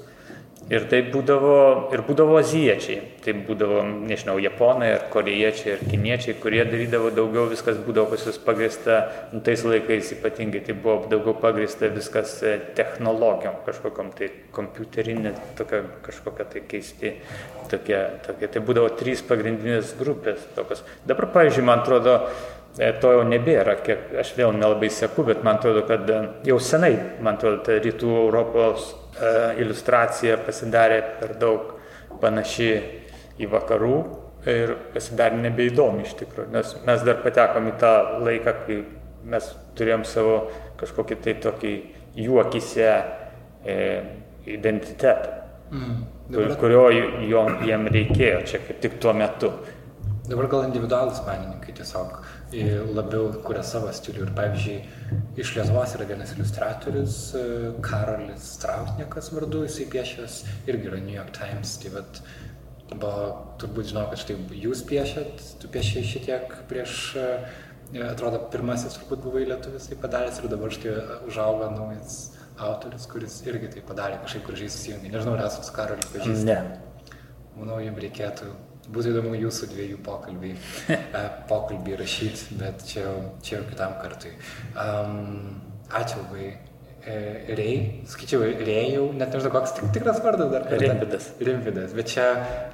Ir tai būdavo, ir būdavo aziečiai, tai būdavo, nežinau, japonai ar korejiečiai ar kiniečiai, kurie darydavo daugiau, viskas būdavo pas jūs pagrįsta, nu, tais laikais ypatingai tai buvo daugiau pagrįsta viskas e, technologijom, kažkokiam tai kompiuterinė, tokia, kažkokia tai keisti, tokie, tokie, tai būdavo trys pagrindinės grupės tokios. Dabar, pavyzdžiui, man atrodo, to jau nebėra, kiek aš vėl nelabai seku, bet man atrodo, kad e, jau senai, man atrodo, ta rytų Europos E, iliustracija pasidarė per daug panaši į vakarų ir pasidarė nebeįdomi iš tikrųjų, nes mes dar patekom į tą laiką, kai mes turėjom savo kažkokį tai tokį juokise e, identitetą, mm, dabar... kurio jo, jiem reikėjo čia kaip tik tuo metu. Dabar gal individualus menininkai tiesiog labiau kuria savo stilių. Ir pavyzdžiui, iš Lietuvos yra vienas iliustratorius, e, Karolis Strautniekas vardu, jisai piešęs irgi yra New York Times. Tai vat, buvo, turbūt žinau, kad štai jūs piešėt, tu piešėjai šitiek prieš, e, atrodo, pirmasis turbūt buvai lietuvis tai padaręs ir dabar štai užauga naujas autorius, kuris irgi tai padarė kažkaip gražiai susijungi. Nežinau, ar esate su Karoliu pažįstami. Ne. Manau, jums reikėtų Būtų įdomu jūsų dviejų pokalbį, e, pokalbį rašyti, bet čia čia jau kitam kartui. Um, ačiū labai. E, Rei, skaičiau, Rėjau, net nežinau, koks tik, tikras vardas dar. Rimvidas. Rimvidas, bet čia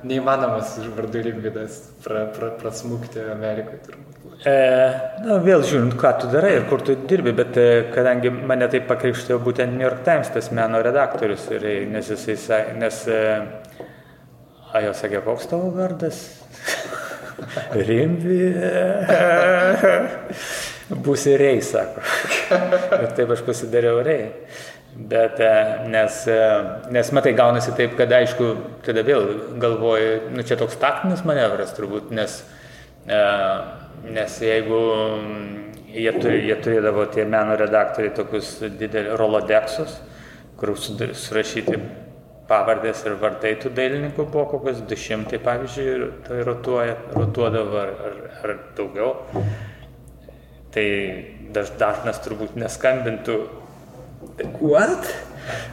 neįmanomas vardu Rimvidas pra, pra, prasmukti Amerikoje turbūt. E, na, vėl žiūrint, ką tu darai ir kur tu dirbi, bet e, kadangi mane tai pakrikštėjo būtent New York Times, tas meno redaktorius, nes jisai, nes e, A jau sakė, koks tavo vardas? Rimvi. Būsi rei, sako. Ir taip aš pasidariau rei. Bet e, nes, e, nes matai, gaunasi taip, kad aišku, tada vėl galvoju, nu čia toks taktinis manevras turbūt, nes, e, nes jeigu jie, turi, jie turėdavo tie meno redaktoriai tokius didelius rolodeksus, kur surašyti pavardės ir vardai tų dailininkų buvo kokios du šimtai, pavyzdžiui, tai rotuoja, rotuodavo ar, ar, ar daugiau. Tai daž, dažnas turbūt neskambintų. What?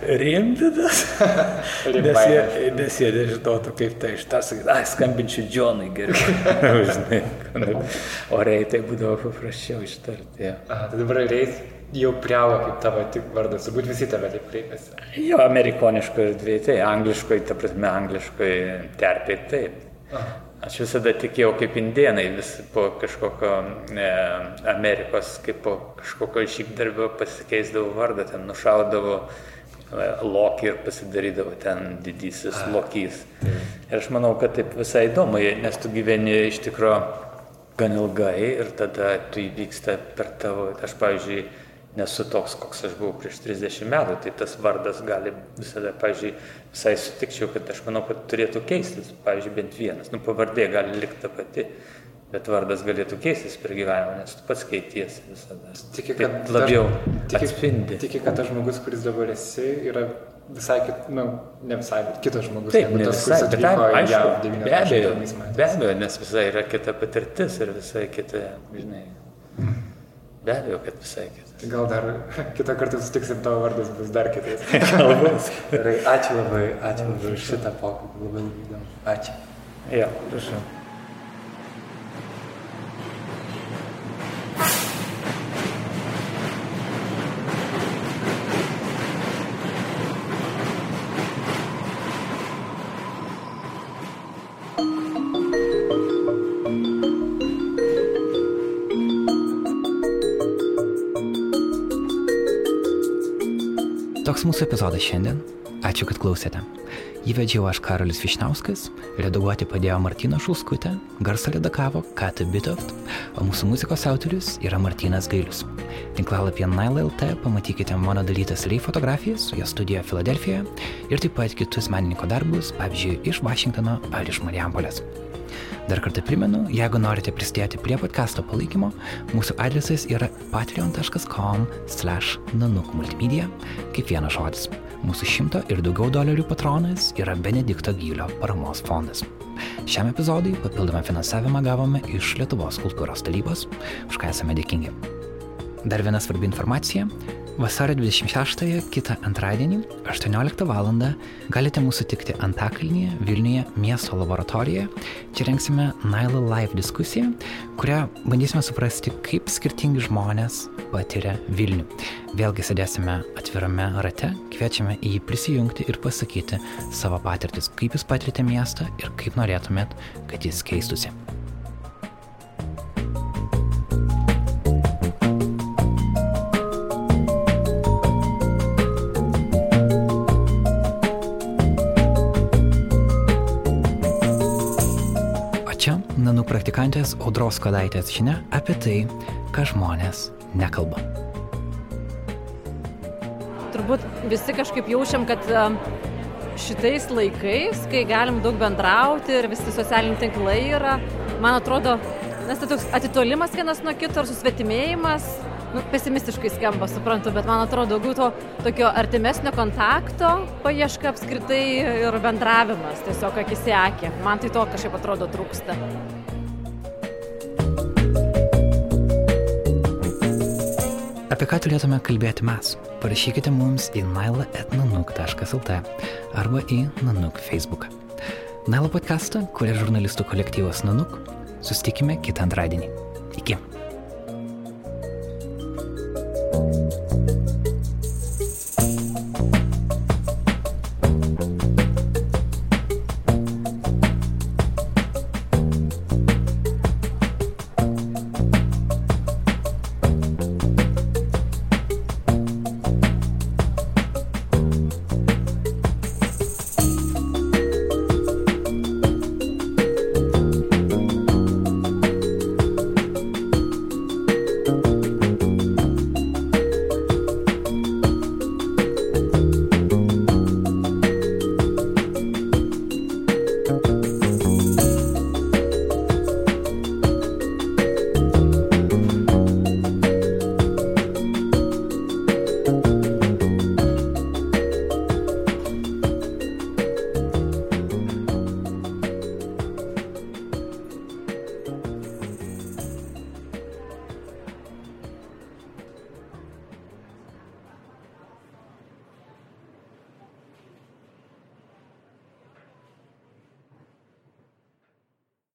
Rimvidas? nes, jie, nes jie nežinotų, kaip tai ištarsi. Ai, skambinčiau Džonui geriau. Žinai, o reitai būdavo paprasčiau ištarti. Ja. Aha, tai dabar reis jau priauga kaip tavo tik vardas, turbūt visi tave taip kreipiasi. Jo, amerikoniškoje erdvėje, tai angliškoje, ta prasme, angliškoje terpėje taip. Aha. Aš visada tikėjau kaip indienai, vis po kažkokio e, Amerikos, kaip po kažkokio žygdarbio pasikeisdavo vardą, ten nušaudavo e, lokį ir pasidarydavo ten didysis A, lokys. Tai. Ir aš manau, kad taip visai įdomu, nes tu gyveni iš tikrųjų gan ilgai ir tada tu įvyksta per tavo, aš pavyzdžiui, nesu toks, koks aš buvau prieš 30 metų, tai tas vardas gali visada, pavyzdžiui, visai sutikčiau, kad aš manau, kad turėtų keistis, pavyzdžiui, bent vienas, nu pavardė gali likti ta pati, Bet vardas galėtų keistis per gyvenimą, nes tu pats keitiesi visada. Tiki, Bet kad labiau tiki, atspindi. Tiki, kad tas žmogus, kuris dabar esi, yra visai, kit, nu, ne visai, bet kitas žmogus. Taip, ne tas, visai, bet į aišku, JAV be abejo, 91 metais. be abejo, nes visai yra kita patirtis ir visai kita, žinai. Be abejo, kad visai kita. Tai gal dar kitą kartą sutiksim, tavo vardas bus dar kitais. Gerai, ačiū labai, ačiū labai už šitą pokalbį, labai įdomu. Ačiū. Jo, prašau. Toks mūsų epizodas šiandien. Ačiū, kad klausėte. Jį vedžiau aš Karolis Višnauskas, redaguoti padėjo Martina Šulskutė, garsą redakavo Kata Bitoft, o mūsų muzikos autorius yra Martinas Gailius. Tinklalapyje Nile.lt pamatykite mano dalytas Lei fotografijas, jo studijoje Filadelfijoje ir taip pat kitus menininko darbus, pavyzdžiui, iš Vašingtono ar iš Marijampolės. Dar kartą primenu, jeigu norite prisidėti prie podcast'o palaikymo, mūsų adresas yra patreon.com slash nanukmultimedia, kaip vienas žodis. Mūsų šimto ir daugiau dolerių patronas yra Benedikto Gylio paramos fondas. Šiam epizodui papildomą finansavimą gavome iš Lietuvos kultūros tarybos, už ką esame dėkingi. Dar viena svarbi informacija. Vasario 26-ąją, kitą antradienį, 18 val. galite mūsų tikti Antakalnyje, Vilniuje, miesto laboratorijoje. Čia rengsime Nile Live diskusiją, kurią bandysime suprasti, kaip skirtingi žmonės patiria Vilnių. Vėlgi sėdėsime atvirame rate, kviečiame į jį prisijungti ir pasakyti savo patirtis, kaip jūs patirite miestą ir kaip norėtumėt, kad jis keistusi. Praktikantės Audros Kodaitės žinia apie tai, ką žmonės nekalba. turbūt visi kažkaip jaučiam, kad e, šitais laikais, kai galim daug bendrauti ir visi socialiniai tinklai yra, man atrodo, nes tai toks atitolimas vienas nuo kito ir susvetimėjimas, nu, pesimistiškai skamba, suprantu, bet man atrodo daugiau to tokio artimesnio kontakto paieška apskritai ir bendravimas, tiesiog akis į akį. Man tai to kažkaip atrodo trūksta. Apie ką turėtume kalbėti mes? Parašykite mums į naila.nanuk.lt arba į Nanuk Facebooką. Naila podcastą, kuria žurnalistų kolektyvas Nanuk. Sustikime kitą antradienį. Iki. thank you